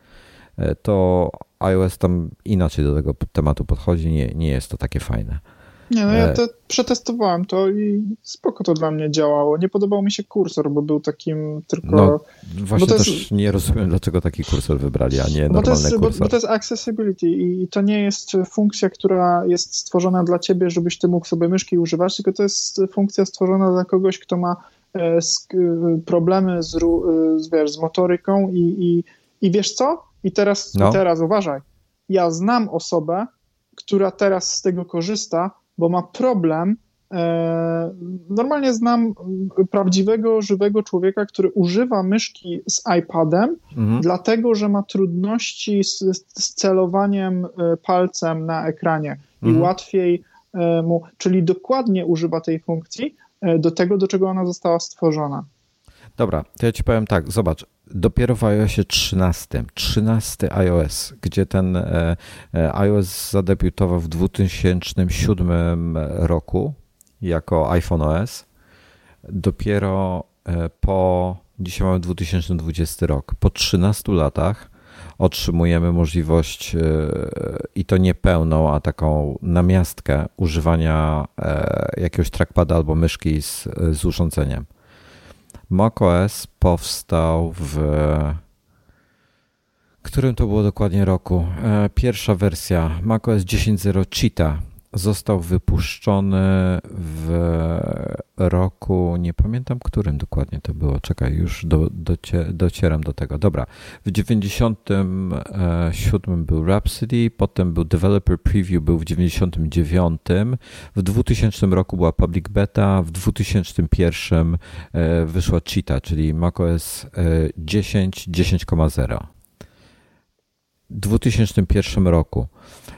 A: E, to iOS tam inaczej do tego tematu podchodzi, nie, nie jest to takie fajne.
B: Nie, no ja e. to przetestowałem to i spoko to dla mnie działało. Nie podobał mi się kursor, bo był takim tylko... No,
A: właśnie też jest... nie rozumiem, dlaczego taki kursor wybrali, a nie normalny bo
B: jest,
A: kursor.
B: Bo, bo, to jest accessibility i to nie jest funkcja, która jest stworzona dla ciebie, żebyś ty mógł sobie myszki używać, tylko to jest funkcja stworzona dla kogoś, kto ma e, problemy z, z, wiesz, z motoryką i, i, i wiesz co? I teraz, no. I teraz uważaj. Ja znam osobę, która teraz z tego korzysta, bo ma problem. E, normalnie znam prawdziwego, żywego człowieka, który używa myszki z iPadem, mhm. dlatego że ma trudności z, z celowaniem e, palcem na ekranie mhm. i łatwiej e, mu, czyli dokładnie używa tej funkcji do tego, do czego ona została stworzona.
A: Dobra, to ja ci powiem tak, zobacz, dopiero w iOSie 13, 13 iOS, gdzie ten e, e, iOS zadebiutował w 2007 roku jako iPhone OS, dopiero e, po, dzisiaj mamy 2020 rok, po 13 latach otrzymujemy możliwość i to nie pełną, a taką namiastkę używania jakiegoś trackpada albo myszki z, z urządzeniem macOS powstał w którym to było dokładnie roku? E, pierwsza wersja macOS 10.0 Cheetah został wypuszczony w roku, nie pamiętam którym dokładnie to było, czekaj, już do, docie, docieram do tego. Dobra, w 97 był Rhapsody, potem był Developer Preview, był w 99, w 2000 roku była Public Beta, w 2001 e, wyszła Cheetah, czyli macOS 10, 10.0. W 2001 roku E,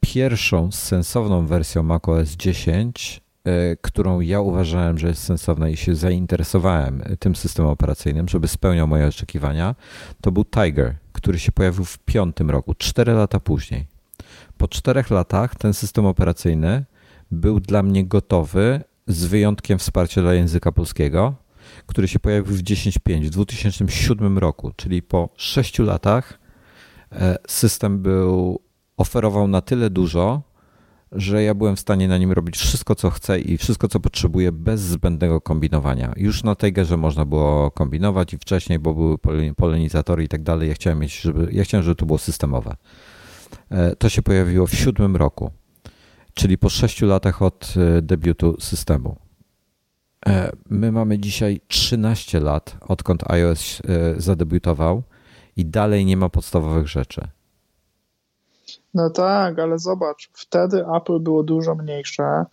A: pierwszą sensowną wersją macOS 10, e, którą ja uważałem, że jest sensowna i się zainteresowałem tym systemem operacyjnym, żeby spełniał moje oczekiwania, to był Tiger, który się pojawił w piątym roku, cztery lata później. Po czterech latach ten system operacyjny był dla mnie gotowy, z wyjątkiem wsparcia dla języka polskiego, który się pojawił w 10.5 w 2007 roku, czyli po sześciu latach e, system był oferował na tyle dużo, że ja byłem w stanie na nim robić wszystko, co chcę i wszystko, co potrzebuję, bez zbędnego kombinowania. Już na tej grze można było kombinować i wcześniej, bo były polenizatory i tak dalej. Ja chciałem mieć, żeby, ja chciałem, żeby to było systemowe. To się pojawiło w siódmym roku, czyli po sześciu latach od debiutu systemu. My mamy dzisiaj 13 lat, odkąd iOS zadebiutował i dalej nie ma podstawowych rzeczy.
B: No tak, ale zobacz, wtedy Apple było dużo mniejsze,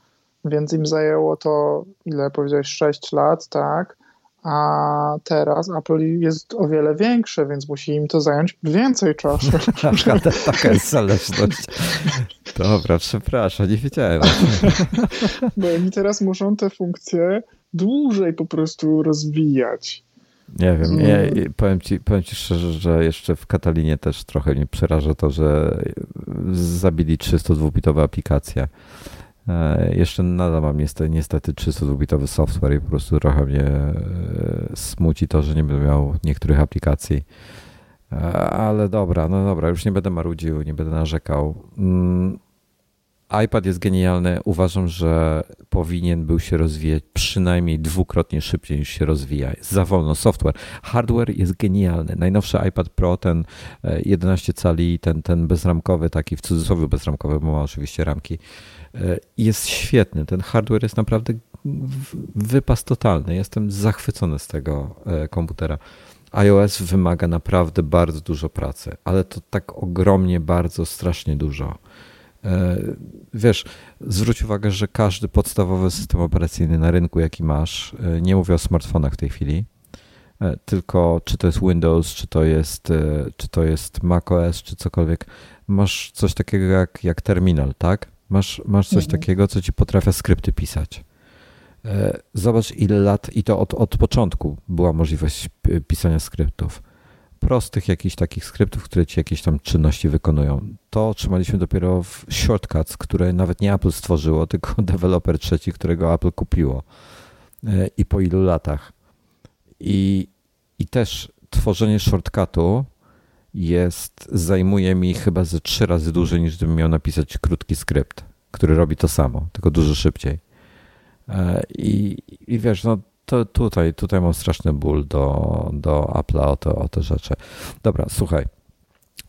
B: więc im zajęło to, ile powiedziałeś, 6 lat, tak? A teraz Apple jest o wiele większe, więc musi im to zająć więcej czasu.
A: Taka jest zależność. Dobra, przepraszam, nie wiedziałem.
B: Bo oni teraz muszą te funkcje dłużej po prostu rozwijać.
A: Nie wiem, ja, powiem, ci, powiem ci szczerze, że jeszcze w Katalinie też trochę mnie przeraża to, że zabili 302-bitowe aplikacje. E, jeszcze nadal mam niestety, niestety 302-bitowy software i po prostu trochę mnie e, smuci to, że nie będę miał niektórych aplikacji. E, ale dobra, no dobra, już nie będę marudził, nie będę narzekał. IPad jest genialny. Uważam, że powinien był się rozwijać przynajmniej dwukrotnie szybciej niż się rozwija. za wolno. Software. Hardware jest genialny. Najnowszy iPad Pro, ten 11 cali, ten, ten bezramkowy, taki w cudzysłowie bezramkowy, bo ma oczywiście ramki, E, jest świetny. Ten hardware jest naprawdę wypas totalny. Jestem zachwycony z tego e, komputera. iOS wymaga naprawdę bardzo dużo pracy, ale to tak ogromnie, bardzo, strasznie dużo. E, wiesz, zwróć uwagę, że każdy podstawowy system operacyjny na rynku, jaki masz, nie mówię o smartfonach w tej chwili, tylko czy to jest Windows, czy to jest, czy to jest macOS, czy cokolwiek, masz coś takiego jak, jak terminal, tak? Masz, masz coś mhm. takiego, co ci potrafia skrypty pisać. E, zobacz, ile lat, i to od, od początku była możliwość pisania skryptów. Prostych jakichś takich skryptów, które ci jakieś tam czynności wykonują. To otrzymaliśmy dopiero w shortcuts, które nawet nie Apple stworzyło, tylko deweloper trzeci, którego Apple kupiło. E, I po ilu latach. I, i też tworzenie shortcutu jest, zajmuje mi chyba ze trzy razy dłużej niż gdybym miał napisać krótki skrypt, który robi to samo, tylko dużo szybciej. E, I, i wiesz, no to tutaj, tutaj mam straszny ból do, do Apple'a o, to, o te rzeczy. Dobra, słuchaj.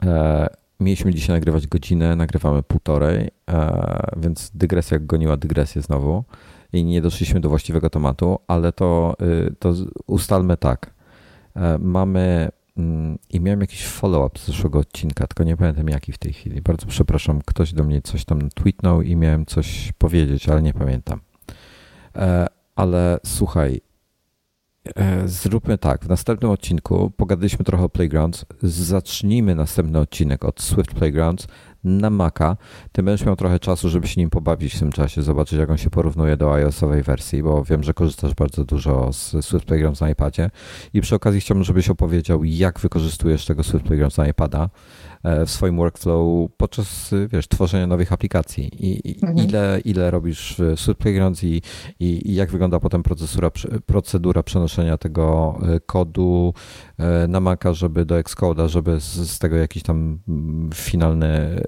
A: E, mieliśmy dzisiaj nagrywać godzinę, nagrywamy półtorej, e, więc dygresja goniła dygresję znowu i nie doszliśmy do właściwego tematu, ale to, y, to ustalmy tak. Mamy Mm, i miałem jakiś follow-up z zeszłego odcinka, tylko nie pamiętam jaki w tej chwili. Bardzo przepraszam, ktoś do mnie coś tam tweetnął i miałem coś powiedzieć, ale nie pamiętam. E, ale słuchaj, e, zróbmy tak. W następnym odcinku pogadaliśmy trochę o Playgrounds. Zacznijmy następny odcinek od Swift Playgrounds na Maca. Ty będziesz miał trochę czasu, żeby się nim pobawić w tym czasie, zobaczyć jak on się porównuje do iOS-owej wersji, bo wiem, że korzystasz bardzo dużo z Swift Playgrounds na iPadzie i przy okazji chciałbym, żebyś opowiedział, jak wykorzystujesz tego Swift Playgrounds na iPada E, w swoim workflow podczas wiesz, tworzenia nowych aplikacji i, mhm. ile, ile robisz Swift Playgrounds i, i, i, jak wygląda potem procedura, procedura przenoszenia tego e, kodu e, na Maca, żeby do Xcode'a, żeby z, z, tego jakiś tam mm, finalny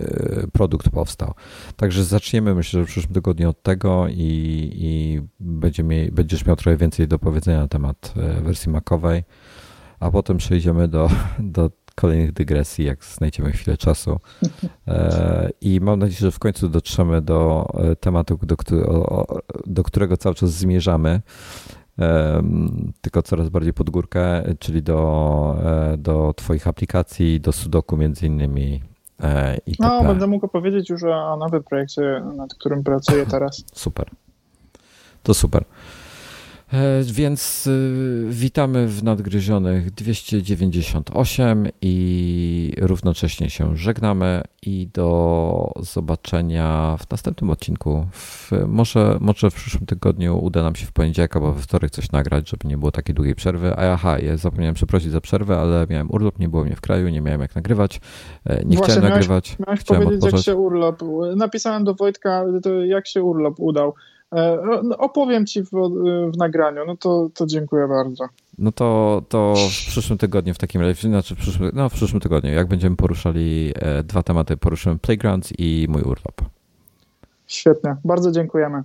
A: produkt powstał. Także zaczniemy myślę, że w przyszłym tygodniu od tego i, i będzie mie, będziesz miał trochę więcej do powiedzenia na temat wersji Macowej a potem przejdziemy do, do kolejnych dygresji, jak znajdziemy chwilę czasu. E, I mam nadzieję, że w końcu dotrzemy do e, tematu, do, do którego cały czas zmierzamy, tylko coraz bardziej pod górkę, czyli do, e, do Twoich aplikacji, do Sudoku między innymi.
B: No, będę mógł opowiedzieć już o nowym projekcie, nad którym pracuję teraz.
A: Super. To super. E, więc y, witamy w nadgryzionych 298 i równocześnie się żegnamy i do zobaczenia w następnym odcinku. W, może, może w przyszłym tygodniu uda nam się w poniedziałek albo we wtorek coś nagrać, żeby nie było takiej długiej przerwy. A aha, ja zapomniałem przeprosić za przerwę, ale miałem urlop, nie było mnie w kraju, nie miałem jak nagrywać, e, nie Właśnie, chciałem miałeś, nagrywać.
B: Miałeś chciałem powiedzieć, odpocząć. jak się urlop. Napisałem do Wojtka, jak się urlop udał. E, no, opowiem ci w, w, nagraniu, no to, to dziękuję bardzo.
A: No to, to w przyszłym tygodniu w takim razie, znaczy w przyszłym, no w przyszłym tygodniu, jak będziemy poruszali e, dwa tematy, poruszymy Playgrounds i mój urlop.
B: Świetnie, bardzo dziękujemy.